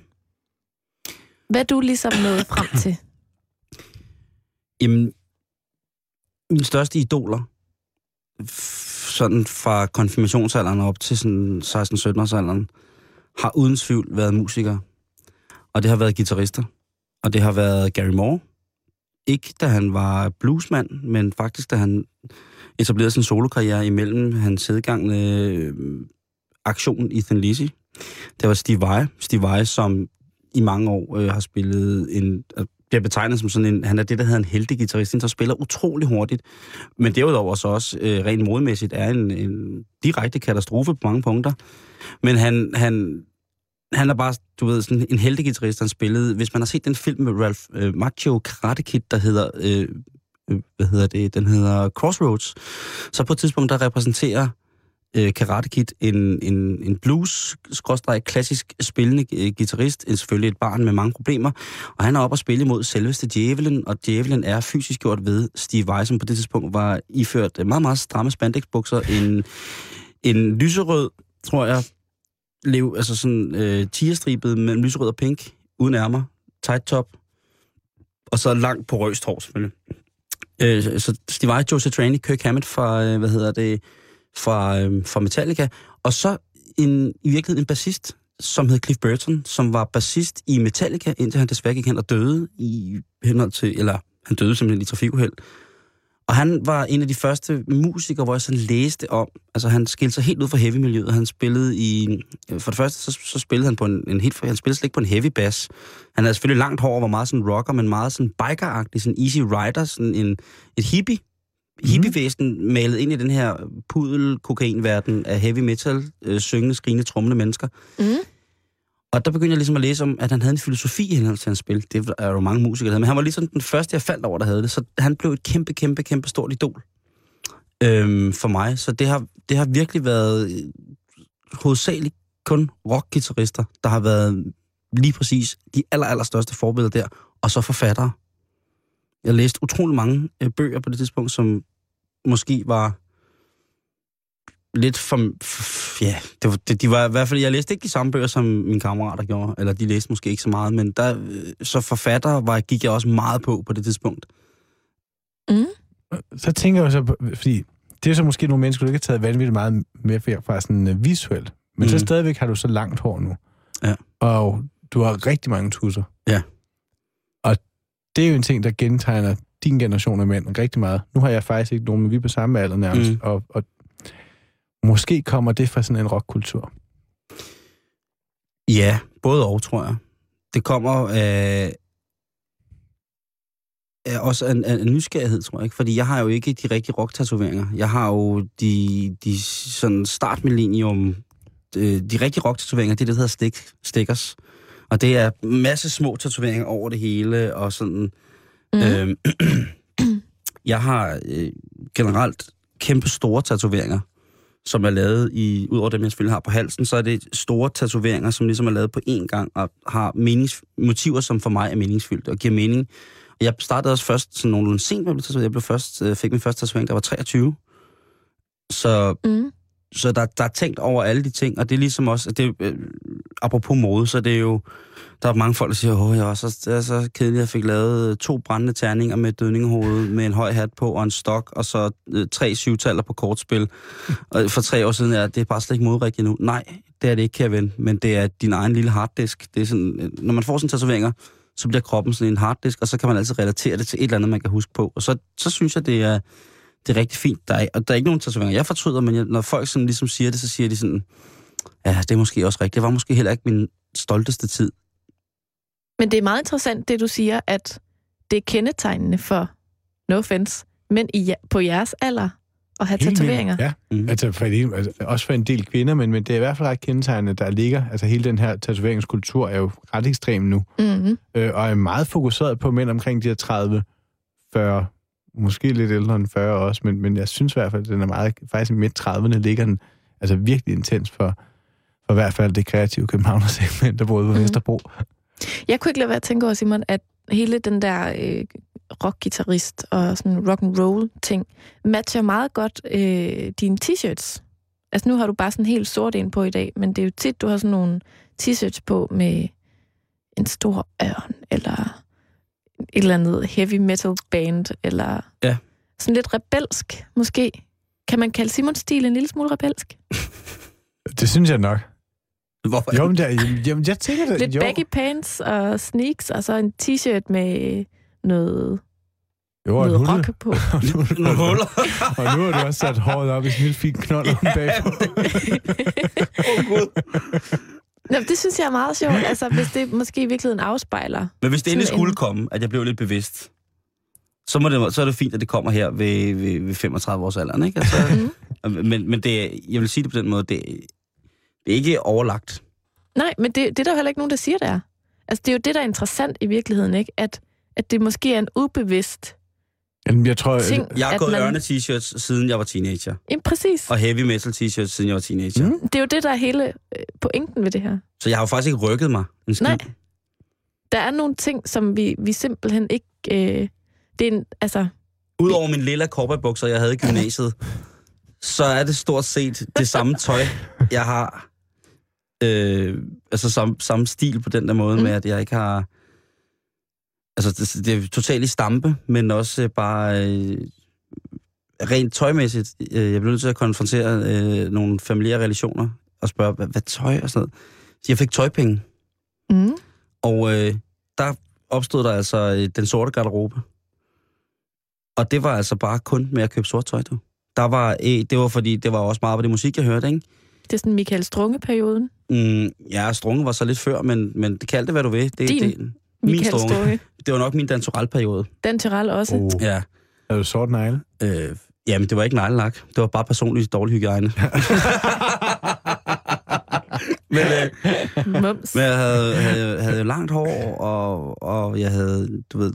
Hvad er du ligesom nået frem til? Jamen, mine største idoler, sådan fra konfirmationsalderen op til sådan 16-17 års alderen, har uden tvivl været musikere. Og det har været guitarister. Og det har været Gary Moore. Ikke da han var bluesmand, men faktisk da han etablerede sin solokarriere imellem hans sædgangende øh, aktion Ethan Lizzy. Det var Steve Vai. Steve Vai, som i mange år øh, har spillet en... Bliver betegnet som sådan en... Han er det, der hedder en heldig guitarist, der spiller utrolig hurtigt. Men derudover så også øh, rent modmæssigt er en, en direkte katastrofe på mange punkter. Men han, han, han er bare, du ved, sådan en heltegitarrist, han spillede. Hvis man har set den film med Ralph øh, Macchio Karate Kid, der hedder, øh, øh hvad hedder det, den hedder Crossroads, så på et tidspunkt, der repræsenterer øh, Karate Kid en, en, en blues klassisk spillende øh, guitarist, en, selvfølgelig et barn med mange problemer, og han er oppe og spille mod selveste djævelen, og djævelen er fysisk gjort ved Steve Vai, som på det tidspunkt var iført øh, meget, meget stramme spandexbukser, en, en lyserød, tror jeg, lev, altså sådan øh, tigerstribet mellem lyserød og pink, uden ærmer, tight top, og så langt på røst hår selvfølgelig. Øh, så Steve Vai, Joseph Satriani, Kirk Hammett fra, øh, hvad hedder det, fra, øh, fra Metallica, og så en, i virkeligheden en bassist, som hed Cliff Burton, som var bassist i Metallica, indtil han desværre gik hen og døde i henhold til, eller han døde simpelthen i trafikuheld. Og han var en af de første musikere, hvor jeg sådan læste om, altså han skilte sig helt ud fra heavy-miljøet. Han spillede i, øh, for det første, så, så spillede han på en, en helt, han spillede slet ikke på en heavy bass. Han havde selvfølgelig langt hår og var meget sådan rocker, men meget sådan biker sådan easy rider, sådan en, et hippie hippievæsen malet ind i den her pudel kokainverden af heavy metal, øh, syngende, skrigende, trummende mennesker. Mm. Og der begyndte jeg ligesom at læse om, at han havde en filosofi i henhold til hans spil. Det er jo mange musikere, der havde, men han var ligesom den første, jeg faldt over, der havde det. Så han blev et kæmpe, kæmpe, kæmpe stort idol øhm, for mig. Så det har, det har virkelig været øh, hovedsageligt kun rockgitarrister, der har været lige præcis de aller, aller største forbilleder der, og så forfattere. Jeg læste utrolig mange øh, bøger på det tidspunkt, som måske var lidt for... for ja, det var, det, de var i hvert fald... Jeg læste ikke de samme bøger, som mine kammerater gjorde, eller de læste måske ikke så meget, men der, øh, så forfatter var, gik jeg også meget på på det tidspunkt. Mm. Så tænker jeg så, fordi det er så måske nogle mennesker, du ikke har taget vanvittigt meget med fra sådan uh, visuelt, men mm. så stadigvæk har du så langt hår nu. Ja. Og du har rigtig mange tusser. Ja det er jo en ting, der gentegner din generation af mænd rigtig meget. Nu har jeg faktisk ikke nogen, men vi er på samme alder nærmest. Mm. Og, og måske kommer det fra sådan en rockkultur. Ja, både og, tror jeg. Det kommer af, af også en, en nysgerrighed, tror jeg. Ikke? Fordi jeg har jo ikke de rigtige rock-tatoveringer. Jeg har jo de, de sådan startmillennium, de, de rigtige rock-tatoveringer, det er det, der hedder stick, stickers. Og det er masse små tatoveringer over det hele, og sådan... Mm. Øh, jeg har øh, generelt kæmpe store tatoveringer, som er lavet i, ud over dem, jeg selvfølgelig har på halsen, så er det store tatoveringer, som ligesom er lavet på én gang, og har menings, motiver, som for mig er meningsfyldte og giver mening. Jeg startede også først sådan nogenlunde sent med at blive tatoveret. Jeg blev først, øh, fik min første tatovering, der var 23. Så mm så der, der er tænkt over alle de ting, og det er ligesom også, det, øh, apropos mode, så det er jo, der er mange folk, der siger, åh, jeg er så, det er så kedeligt, at jeg fik lavet øh, to brændende terninger med dødningehovedet, med en høj hat på og en stok, og så øh, tre syvtaller på kortspil. Og for tre år siden er det er bare slet ikke modrigtigt nu. Nej, det er det ikke, Kevin, men det er din egen lille harddisk. Det er sådan, øh, når man får sådan tatoveringer, så bliver kroppen sådan en harddisk, og så kan man altid relatere det til et eller andet, man kan huske på. Og så, så synes jeg, det er, det er rigtig fint. Der er, og der er ikke nogen tatoveringer, jeg fortryder, men jeg, når folk sådan ligesom siger det, så siger de sådan, ja, det er måske også rigtigt. Det var måske heller ikke min stolteste tid. Men det er meget interessant, det du siger, at det er kendetegnende for, no offense, men i, på jeres alder at have Helt tatoveringer. Ja, mm. altså, for, altså, også for en del kvinder, men, men det er i hvert fald ret kendetegnende, der ligger, altså hele den her tatoveringskultur er jo ret ekstrem nu, mm-hmm. øh, og er meget fokuseret på mænd omkring de her 30, 40, måske lidt ældre end 40 også, men, men jeg synes i hvert fald, at den er meget, faktisk i midt-30'erne ligger den altså virkelig intens for, for i hvert fald det kreative Københavner-segment, der boede på mm. Vesterbro. Jeg kunne ikke lade være at tænke over, Simon, at hele den der øh, rockgitarrist og sådan rock and roll ting matcher meget godt øh, dine t-shirts. Altså nu har du bare sådan en helt sort en på i dag, men det er jo tit, du har sådan nogle t-shirts på med en stor ørn, eller et eller andet heavy metal band, eller ja. sådan lidt rebelsk, måske. Kan man kalde Simons stil en lille smule rebelsk? Det synes jeg nok. Hvorfor? Jo, men jeg, jamen, jeg tænker det. Lidt jo. baggy pants og sneaks, og så en t-shirt med noget jo, og noget rock på. og, nu, Nogle huller. og nu har du også sat håret op i sådan en lille fin knold om bagpå. Åh, oh, Gud. Nå, det synes jeg er meget sjovt, altså hvis det måske i virkeligheden afspejler. Men hvis det endelig skulle en... komme, at jeg blev lidt bevidst, så, må det, så er det fint, at det kommer her ved, ved, ved 35 års alderen, ikke? Altså, mm. men, men det, jeg vil sige det på den måde, det, det er ikke overlagt. Nej, men det, det er der jo heller ikke nogen, der siger, det er. Altså, det er jo det, der er interessant i virkeligheden, ikke? At, at det måske er en ubevidst Jamen, jeg tror, ting. Jeg har gået man... ørne-t-shirts, siden jeg var teenager. Jamen, præcis. Og heavy metal t-shirts, siden jeg var teenager. Mm. Det er jo det, der er hele øh, pointen ved det her. Så jeg har jo faktisk ikke rykket mig en skid. Nej. Der er nogle ting, som vi, vi simpelthen ikke... Øh, det er en, altså, Udover min lille cowboybukser, jeg havde i gymnasiet, så er det stort set det samme tøj, jeg har. Øh, altså samme, samme stil på den der måde, mm. Mm. med at jeg ikke har... Altså, det, det er totalt i stampe, men også øh, bare øh, rent tøjmæssigt. Øh, jeg blev nødt til at konfrontere øh, nogle familiære relationer og spørge, hvad, hvad tøj og sådan noget. Så jeg fik tøjpenge, mm, og øh, der opstod der altså øh, den sorte garderobe. Og det var altså bare kun med at købe sort tøj, du. Der var, øh, det var fordi, det var også meget på det musik, jeg hørte, ikke? det er sådan Michael Strunge-perioden. Mm, ja, Strunge var så lidt før, men, men det kaldte hvad du vil. Det, Din det, min. Strunge. Det var nok min dansoralperiode. Dan Tyrell også. oh, Ja. er du sort negle? Øh, jamen, det var ikke neglelak. Det var bare personligt dårlig hygiejne. men, øh, Mums. men jeg havde, havde, havde jo langt hår, og, og jeg havde, du ved...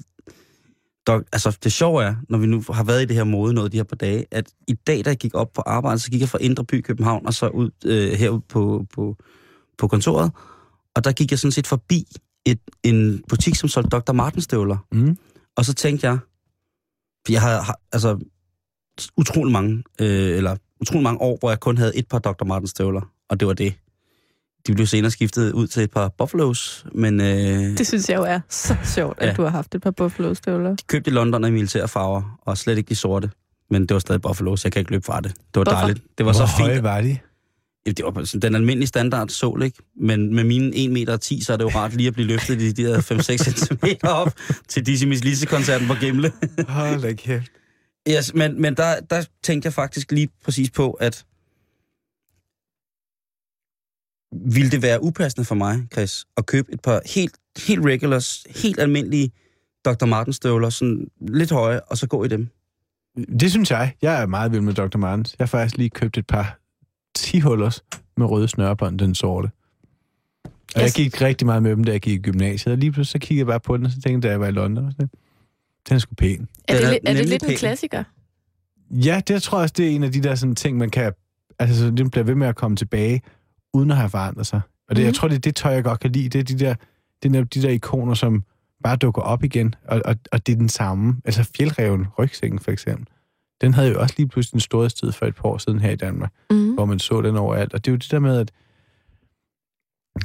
Dog, altså, det sjove er, når vi nu har været i det her mode noget de her par dage, at i dag, da jeg gik op på arbejde, så gik jeg fra Indre By København, og så ud øh, herud på, på, på kontoret, og der gik jeg sådan set forbi et, en butik, som solgte Dr. Martens støvler. Mm. Og så tænkte jeg, for jeg har, har altså utrolig mange, øh, eller utrolig mange år, hvor jeg kun havde et par Dr. Martens støvler, og det var det. De blev senere skiftet ud til et par Buffaloes, men øh, Det synes jeg jo er så sjovt, at Ja. du har haft et par Buffalo-støvler. de købte i London af militære farver, og slet ikke de sorte. Men det var stadig Buffaloes, jeg kan ikke løbe fra det. Det var Hvorfor? dejligt. Det var Hvor så fint. høje var de? Det var sådan den almindelige standard sål, ikke? Men med mine 1 meter, 10, så er det jo rart lige at blive løftet de, de der 5-6 cm op til Dizzy Miss Lise-koncerten på Gimle. Hold da kæft. Yes, men, men der, der tænkte jeg faktisk lige præcis på, at ville det være upassende for mig, Chris, at købe et par helt, helt regulars, helt almindelige Dr. Martens støvler, sådan lidt høje, og så gå i dem. Det synes jeg. Jeg er meget vild med Dr. Martens. Jeg har faktisk lige købt et par 10 hullers med røde snørebånd, den sorte. Og jeg Yes. gik rigtig meget med dem, da jeg gik i gymnasiet. Og lige pludselig så kiggede jeg bare på den, og så tænkte jeg, da jeg var i London. Og sådan, den er sgu pæn. Er det, er er det lidt en pæn. klassiker? Ja, det tror jeg også, det er en af de der sådan, ting, man kan... Altså, den bliver ved med at komme tilbage, uden at have forandret sig. Og det, mm. jeg Mhm. tror, det er det tøj, jeg godt kan lide. Det er de der, det er de der ikoner, som bare dukker op igen, og, og, og det er den samme. Altså fjeldreven, rygsækken for eksempel. Den havde jo også lige pludselig en storhedstid for et par år siden her i Danmark, Mm. hvor man så den overalt. Og det er jo det der med, at,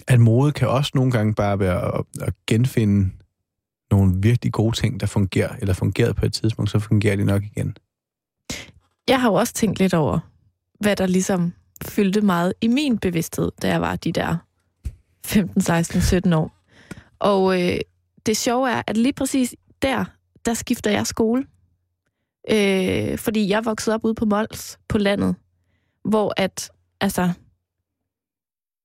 at mode kan også nogle gange bare være at, at genfinde nogle virkelig gode ting, der fungerer, eller fungerede på et tidspunkt, så fungerer de nok igen. Jeg har jo også tænkt lidt over, hvad der ligesom fyldte meget i min bevidsthed, da jeg var de der 15, 16, 17 år. Og øh, det sjove er, at lige præcis der, der skifter jeg skole. Øh, fordi jeg voksede op ude på Mols, på landet, hvor at, altså,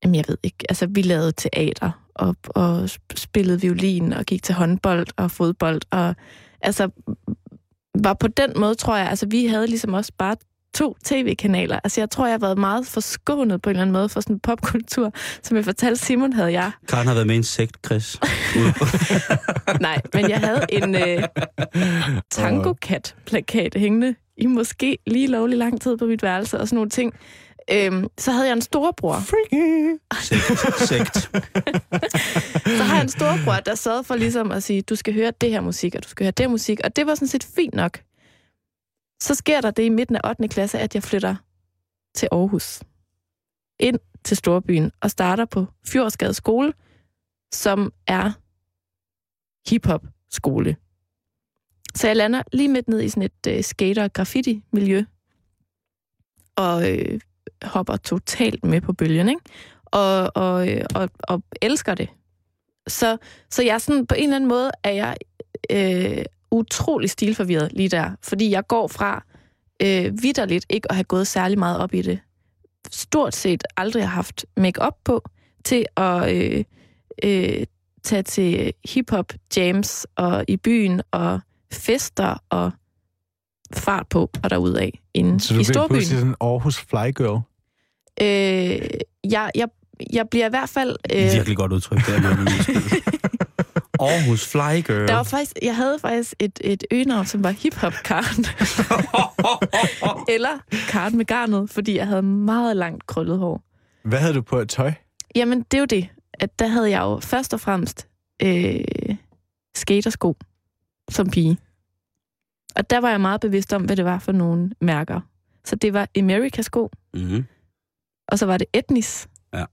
jamen jeg ved ikke, altså vi lavede teater, og, og spillede violin, og gik til håndbold og fodbold, og altså var på den måde, tror jeg, altså vi havde ligesom også bare to tv-kanaler. Altså jeg tror, jeg har været meget forskånet på en eller anden måde for sådan en popkultur. Som jeg fortalte Simon, havde jeg. Karen har været med i en sekt, Chris. Nej, men jeg havde en øh, tango-kat-plakat hængende i måske lige lovlig lang tid på mit værelse og sådan nogle ting. Øhm, så havde jeg en storebror. sekt. sekt. Så har jeg en storebror, der sørgede for ligesom at sige, du skal høre det her musik, og du skal høre det her musik. Og det var sådan set fint nok. Så sker der det i midten af 8. klasse, at jeg flytter til Aarhus. Ind til Storbyen og starter på Fjordsgade skole, som er hiphop skole. Så jeg lander lige midt ned i sådan et øh, skater-graffiti-miljø, og øh, hopper totalt med på bølgen, ikke? Og, og, øh, og, og elsker det. Så, så jeg er sådan, på en eller anden måde er jeg øh, utrolig stilforvirret lige der, fordi jeg går fra øh, vidderligt ikke at have gået særlig meget op i det, stort set aldrig har haft make på, til at øh, øh, tage til hip-hop jams og i byen og fester og fart på og derudad inde Så du i storbyen. sådan en Aarhus Fly Girl. Øh, jeg, jeg, jeg bliver i hvert fald... Øh... Virkelig godt udtryk, der med Aarhus Fly Girl. Der var faktisk, jeg havde faktisk et, et øgenavn, som var Hip Hop Karen. Eller Karen med garnet, fordi jeg havde meget langt krøllet hår. Hvad havde du på et tøj? Jamen, det er jo det, at der havde jeg jo først og fremmest øh, skatersko som pige. Og der var jeg meget bevidst om, hvad det var for nogle mærker. Så det var America-sko, mm-hmm. og så var det Etnis. Ja.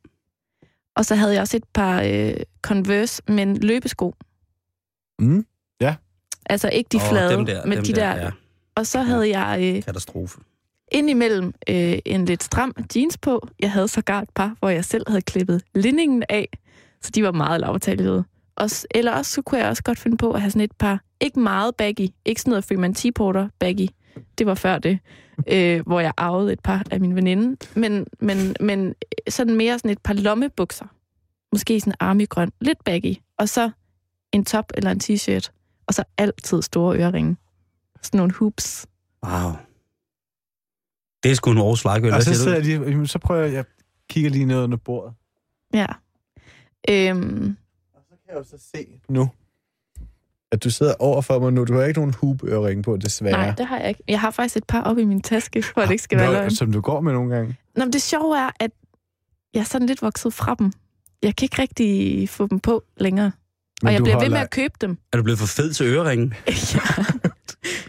Og så havde jeg også et par øh, Converse, men løbesko. Mm. Ja. Altså ikke de Åh, flade, dem der, men dem de der, der. ja. Og så havde jeg øh, Katastrofe. indimellem øh, en lidt stram jeans på. Jeg havde sågar et par, hvor jeg selv havde klippet linningen af, så de var meget lavtalede. Og, eller også så kunne jeg også godt finde på at have sådan et par, ikke meget baggy, ikke sådan noget Freeman T-Porter baggy, det var før det, øh, hvor jeg arvede et par af min veninde, men, men, men sådan mere sådan et par lommebukser, måske sådan armygrøn, lidt baggy, og så en top eller en t-shirt, og så altid store øreringe. Sådan nogle hoops. Wow. Det er sgu en Aarhus Girl. Og Hvad så sidder du? jeg lige, jamen, så prøver jeg, jeg kigger lige ned under bordet. Ja. Øhm, Og så kan jeg jo så se nu, at du sidder over for mig nu. Du har ikke nogen hoop-øring på, desværre. nej, det har jeg ikke. Jeg har faktisk et par op i min taske, for at det ikke skal være løgn. Som du går med nogle gange. Nå, men det sjove er, at jeg er sådan lidt vokset fra dem. Jeg kan ikke rigtig få dem på længere. Men og jeg bliver ved holder- med at købe dem. Er du blevet for fed til øreringen? ja.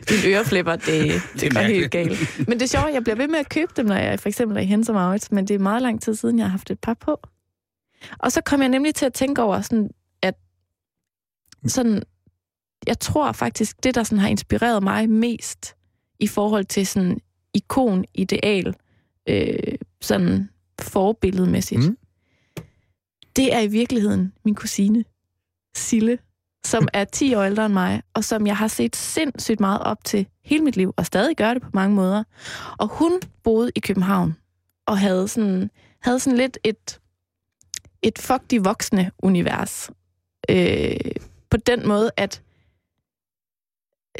Din øreflipper, det, det, det går mærkeligt. helt galt. Men det er sjovt, jeg bliver ved med at købe dem, når jeg for eksempel er i Hensom Maurits, men det er meget lang tid siden, jeg har haft et par på. Og så kom jeg nemlig til at tænke over, sådan, at sådan, jeg tror faktisk, det, der sådan har inspireret mig mest i forhold til sådan ikon, ideal, øh, sådan forbilledmæssigt, Mm. det er i virkeligheden min kusine, Sille, som er 10 år ældre end mig, og som jeg har set sindssygt meget op til hele mit liv, og stadig gør det på mange måder. Og hun boede i København, og havde sådan, havde sådan lidt et, et fuck de voksne univers. Øh, på den måde, at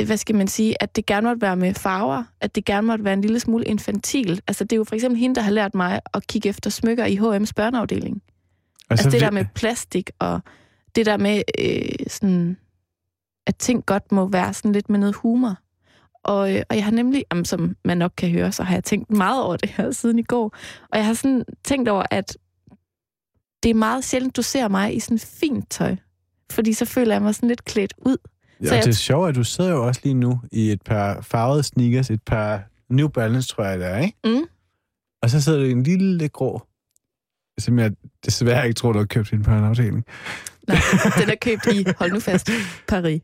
hvad skal man sige, at det gerne måtte være med farver, at det gerne måtte være en lille smule infantil. Altså, det er jo for eksempel hende, der har lært mig at kigge efter smykker i H&M's børneafdeling. Altså det vi- der med plastik, og det der med, øh, sådan, at ting godt må være sådan lidt med noget humor. Og, øh, og jeg har nemlig, jamen, som man nok kan høre, så har jeg tænkt meget over det her siden i går. Og jeg har sådan tænkt over, at det er meget sjældent, du ser mig i sådan fint tøj. Fordi så føler jeg mig sådan lidt klædt ud. Ja, Så jeg- det er sjovt, at du sidder jo også lige nu i et par farvede sneakers, et par New Balance, tror jeg det er, ikke? Mm. Og så sidder du i en lille grå, som jeg desværre ikke tror, du har købt i en børneafdeling. Nej, den er købt i, hold nu fast, Paris.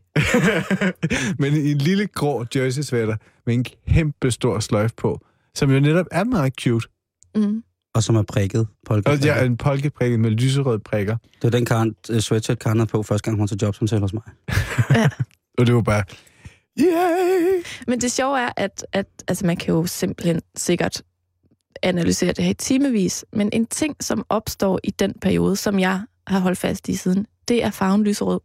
Men i en lille grå jersey sweater med en kæmpe stor sløjf på, som jo netop er meget cute. Mm. Og som er prikket. Jeg er en polkeprikket med lyserøde prikker. Det er den Karen, uh, sweatshirt, Karen havde på første gang, hun tog jobsamtale hos mig. Og det var bare, yay! Men det sjove er, at, at altså, man kan jo simpelthen sikkert analysere det her i timevis, men en ting, som opstår i den periode, som jeg har holdt fast i siden, det er farven lyserød.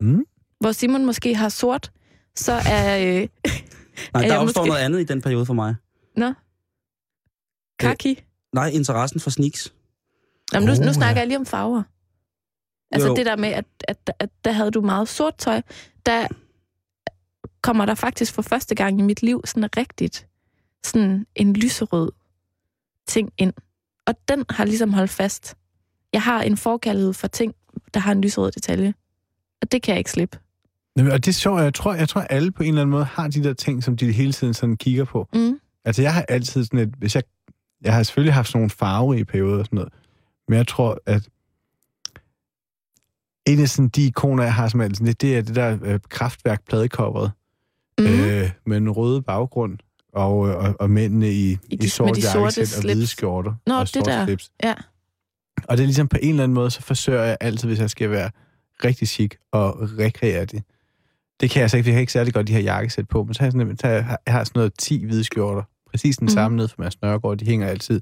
Mm. Hvor Simon måske har sort, så er øh, Nej, Er der opstår måske- noget andet i den periode for mig. Kaki. Nej, interessen for sneaks. Jamen, nu, Oh, nu ja. snakker jeg lige om farver. Altså Jo. det der med, at, at, at der havde du meget sort tøj, der kommer der faktisk for første gang i mit liv sådan rigtigt sådan en lyserød ting ind. Og den har ligesom holdt fast. Jeg har en forkærlighed for ting, der har en lyserød detalje. Og det kan jeg ikke slippe. Jamen, Og det er sjovt, jeg tror, jeg tror, alle på en eller anden måde har de der ting, som de hele tiden sådan kigger på. Mm. Altså, jeg har altid sådan et... Hvis jeg, jeg har selvfølgelig haft sådan nogle farverige perioder og sådan noget, men jeg tror, at en af sådan, de ikoner, jeg har som altid, det, det er det der øh, kraftværk pladecoveret Mm. øh, med en røde baggrund og, øh, og, og mændene i, I de- i sort jakkesæt og hvide skjorter Nå, og det der. slips. Ja. Og det er ligesom på en eller anden måde, så forsøger jeg altid, hvis jeg skal være rigtig chic og rekreere det. Det kan jeg altså ikke, for jeg kan ikke særlig godt de her jakkesæt på, men så har jeg, sådan, har jeg har sådan noget 10 hvide skjorter. Præcis den Mhm. samme nede fra Mads Nørgaard. De hænger altid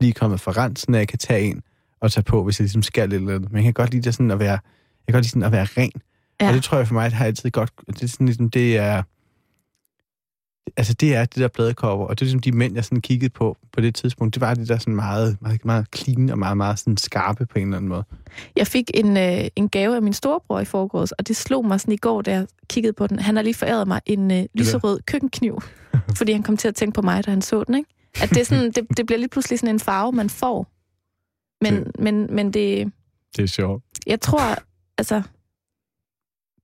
lige kommet fra rensen, at jeg kan tage en og tage på, hvis jeg ligesom skal eller andet. Men jeg kan godt lide det sådan at være, jeg kan godt lide sådan at være ren. Ja. Og det tror jeg for mig, det har altid godt, det er sådan ligesom, det er, altså det er det der pladecover, og det er ligesom de mænd, jeg sådan kiggede på på det tidspunkt, det var det der sådan meget, meget, meget clean og meget, meget sådan skarpe på en eller anden måde. Jeg fik en, øh, en gave af min storebror i forgårs, og det slog mig sådan i går, da jeg kiggede på den. Han har lige foræret mig en øh, lyserød køkkenkniv, fordi han kom til at tænke på mig, da han så den, ikke? At det, er sådan, det, det bliver lige pludselig sådan en farve, man får. Men, Det- men, men det, Det er sjovt. jeg tror, altså,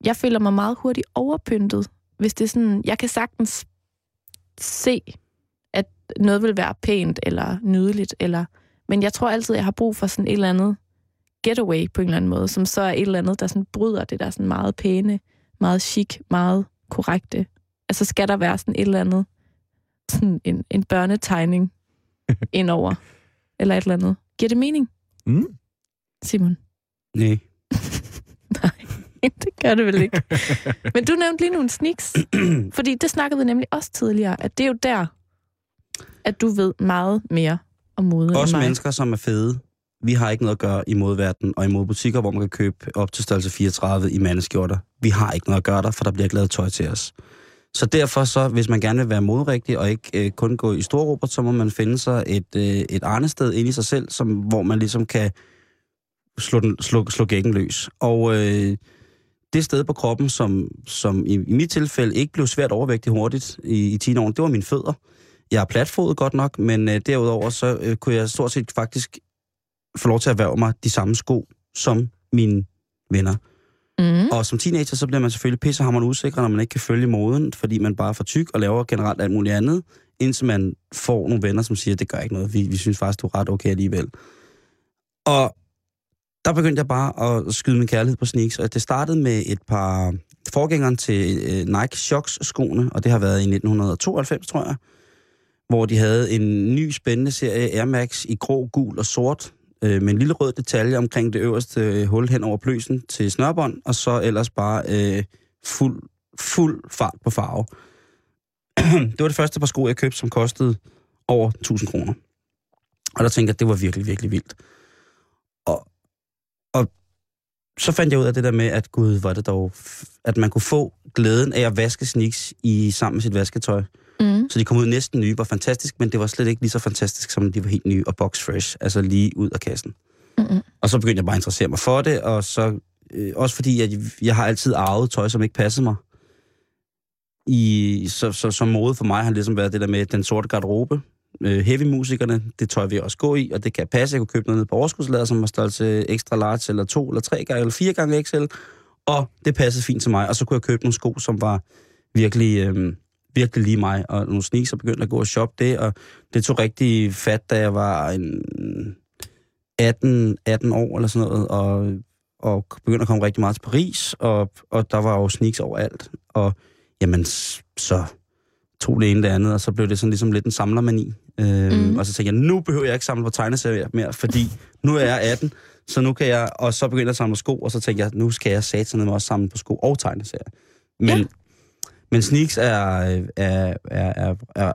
jeg føler mig meget hurtigt overpyntet, hvis det er sådan, jeg kan sagtens se, at noget vil være pænt eller nydeligt, eller, men jeg tror altid, jeg har brug for sådan et eller andet getaway på en eller anden måde, som så er et eller andet, der sådan bryder det der sådan meget pæne, meget chic, meget korrekte. Altså skal der være sådan et eller andet, sådan en, en børnetegning indover, eller et eller andet. Giver det mening, Mm. Simon? Nej. Nej, det gør det vel ikke. Men du nævnte lige nogle sneaks, fordi det snakkede vi nemlig også tidligere, at det er jo der, at du ved meget mere om mode Også end mig. mennesker, som er fede. Vi har ikke noget at gøre i modverden og i modbutikker, hvor man kan købe op til størrelse 34 i mandeskjorter. Vi har ikke noget at gøre der, for der bliver ikke lavet tøj til os. Så derfor så, hvis man gerne vil være modrigtig og ikke øh, kun gå i store så må man finde sig et, øh, et arnested ind i sig selv, som, hvor man ligesom kan slå, den, slå, slå gækken løs. Og øh, det sted på kroppen, som, som i, i mit tilfælde ikke blev svært overvægtig hurtigt i, i 10 år, det var mine fødder. Jeg er platfodet godt nok, men øh, derudover så øh, kunne jeg stort set faktisk få lov til at erhverve mig de samme sko som mine venner. Mm. Og som teenager, så bliver man selvfølgelig pissehammerende usikker, når man ikke kan følge moden, fordi man bare er for tyk og laver generelt alt muligt andet, indtil man får nogle venner, som siger, det gør ikke noget, vi, vi synes faktisk, du er ret okay alligevel. Og der begyndte jeg bare at skyde min kærlighed på sneaks, og det startede med et par forgængeren til øh, Nike Shox skoene, og det har været i 1992, tror jeg, hvor de havde en ny spændende serie Air Max i grå, gul og sort, øh, med en lille rød detalje omkring det øverste øh, hul hen over pløsen til snørbånd, og så ellers bare øh, fuld, fuld fart på farve. det var det første par sko, jeg købte, som kostede over 1000 kroner. Og der tænkte jeg, at det var virkelig, virkelig vildt. Og, og så fandt jeg ud af det der med, at gud, var det dog, f- at man kunne få glæden af at vaske sneaks i, sammen med sit vasketøj. Mm. Så de kom ud næsten nye, var fantastisk, men det var slet ikke lige så fantastisk, som de var helt nye og box fresh, altså lige ud af kassen. Mm-mm. Og så begyndte jeg bare at interessere mig for det, og så øh, også fordi, at jeg har altid arvet tøj, som ikke passede mig. I, så, så, som mode for mig har ligesom været det der med den sorte garderobe. Øh, heavy-musikerne, det tøj vil jeg også gå i, og det kan passe. Jeg kunne købe noget nede på overskudslader, som var størrelse ekstra large, eller to, eller tre gange, eller fire gange XL. Og det passede fint til mig. Og så kunne jeg købe nogle sko, som var virkelig, øh, virkelig lige mig. Og nogle sneaks, og begyndte at gå og shoppe det. Og det tog rigtig fat, da jeg var en 18, 18 år eller sådan noget, og, og begyndte at komme rigtig meget til Paris, og, og der var jo sneaks overalt. Og jamen, så tog det ene det andet, og så blev det sådan ligesom lidt en samlermani. Øhm, mm. Og så tænkte jeg, nu behøver jeg ikke samle på tegneserier mere, fordi nu er jeg 18, så nu kan jeg, og så begyndte jeg at samle på sko, og så tænkte jeg, nu skal jeg satse også samle på sko og tegneserier. Men, Ja men sneaks er, er, er, er, er,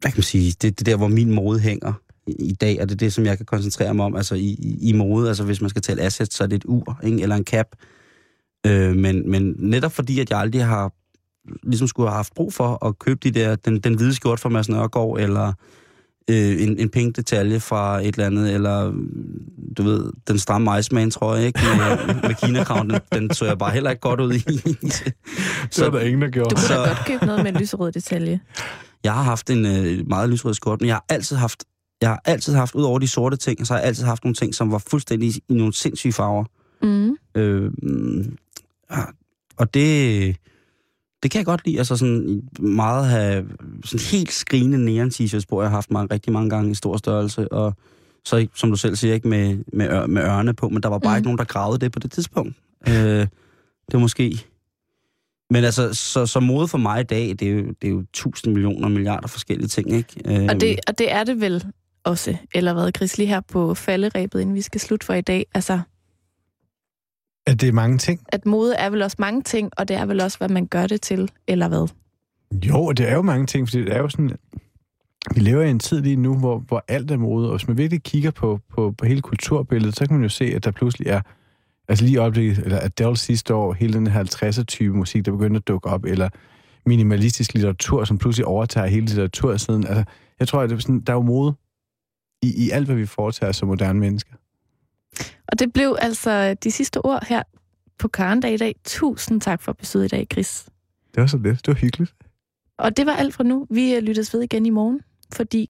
hvad kan man sige, det, det der, hvor min mode hænger i, dag, og det er det, som jeg kan koncentrere mig om, altså i, i, i mode, altså hvis man skal tale assets, så er det et ur, ikke? eller en cap. Øh, men, men netop fordi, at jeg aldrig har ligesom skulle have haft brug for at købe de der, den, den hvide skjort fra Mads Nørgaard, eller øh, en, en pink detalje fra et eller andet, eller du ved, den stramme Iceman, tror jeg, ikke? Med, med kinakraven, den, den så jeg bare heller ikke godt ud i. Så er der ingen, der gjorde. Du kunne da Så- godt købe noget med en lyserød detalje. Jeg har haft en øh, meget lysrød skjort, men jeg har altid haft, jeg har altid haft, ud over de sorte ting, så har jeg altid haft nogle ting, som var fuldstændig i, i nogle sindssyge farver. Mm. Øh, mm, ja, og det, det kan jeg godt lide. Altså sådan meget have sådan helt skrigende neon t-shirts på, jeg har haft mange, rigtig mange gange i stor størrelse, og så som du selv siger, ikke med, med, ør, med ørne på, men der var bare Mm. mm. ikke nogen, der gravede det på det tidspunkt. Øh, det var måske... Men altså, så, så mode for mig i dag, det er jo, det er jo tusind millioner milliarder forskellige ting, ikke? Øh, Og, det, og det er det vel også, eller hvad, Chris, lige her på falderæbet, inden vi skal slutte for i dag. Altså, At det er mange ting. at mode er vel også mange ting, og det er vel også, hvad man gør det til, eller hvad? Jo, det er jo mange ting, fordi det er jo sådan... Vi lever i en tid lige nu, hvor, hvor alt er mode, og hvis man virkelig kigger på, på, på hele kulturbilledet, så kan man jo se, at der pludselig er, altså lige i øjeblikket, eller Adele sidste år, hele den her 50'er type musik, der begynder at dukke op, eller minimalistisk litteratur, som pludselig overtager hele litteratursiden. Altså, jeg tror, at det er sådan, der er jo mode i, i alt, hvad vi foretager som moderne mennesker. Og det blev altså de sidste ord her på Karendag i dag. Tusind tak for besøget i dag, Chris. Det var så lidt. Det var hyggeligt. Og det var alt fra nu. Vi lyttes ved igen i morgen, fordi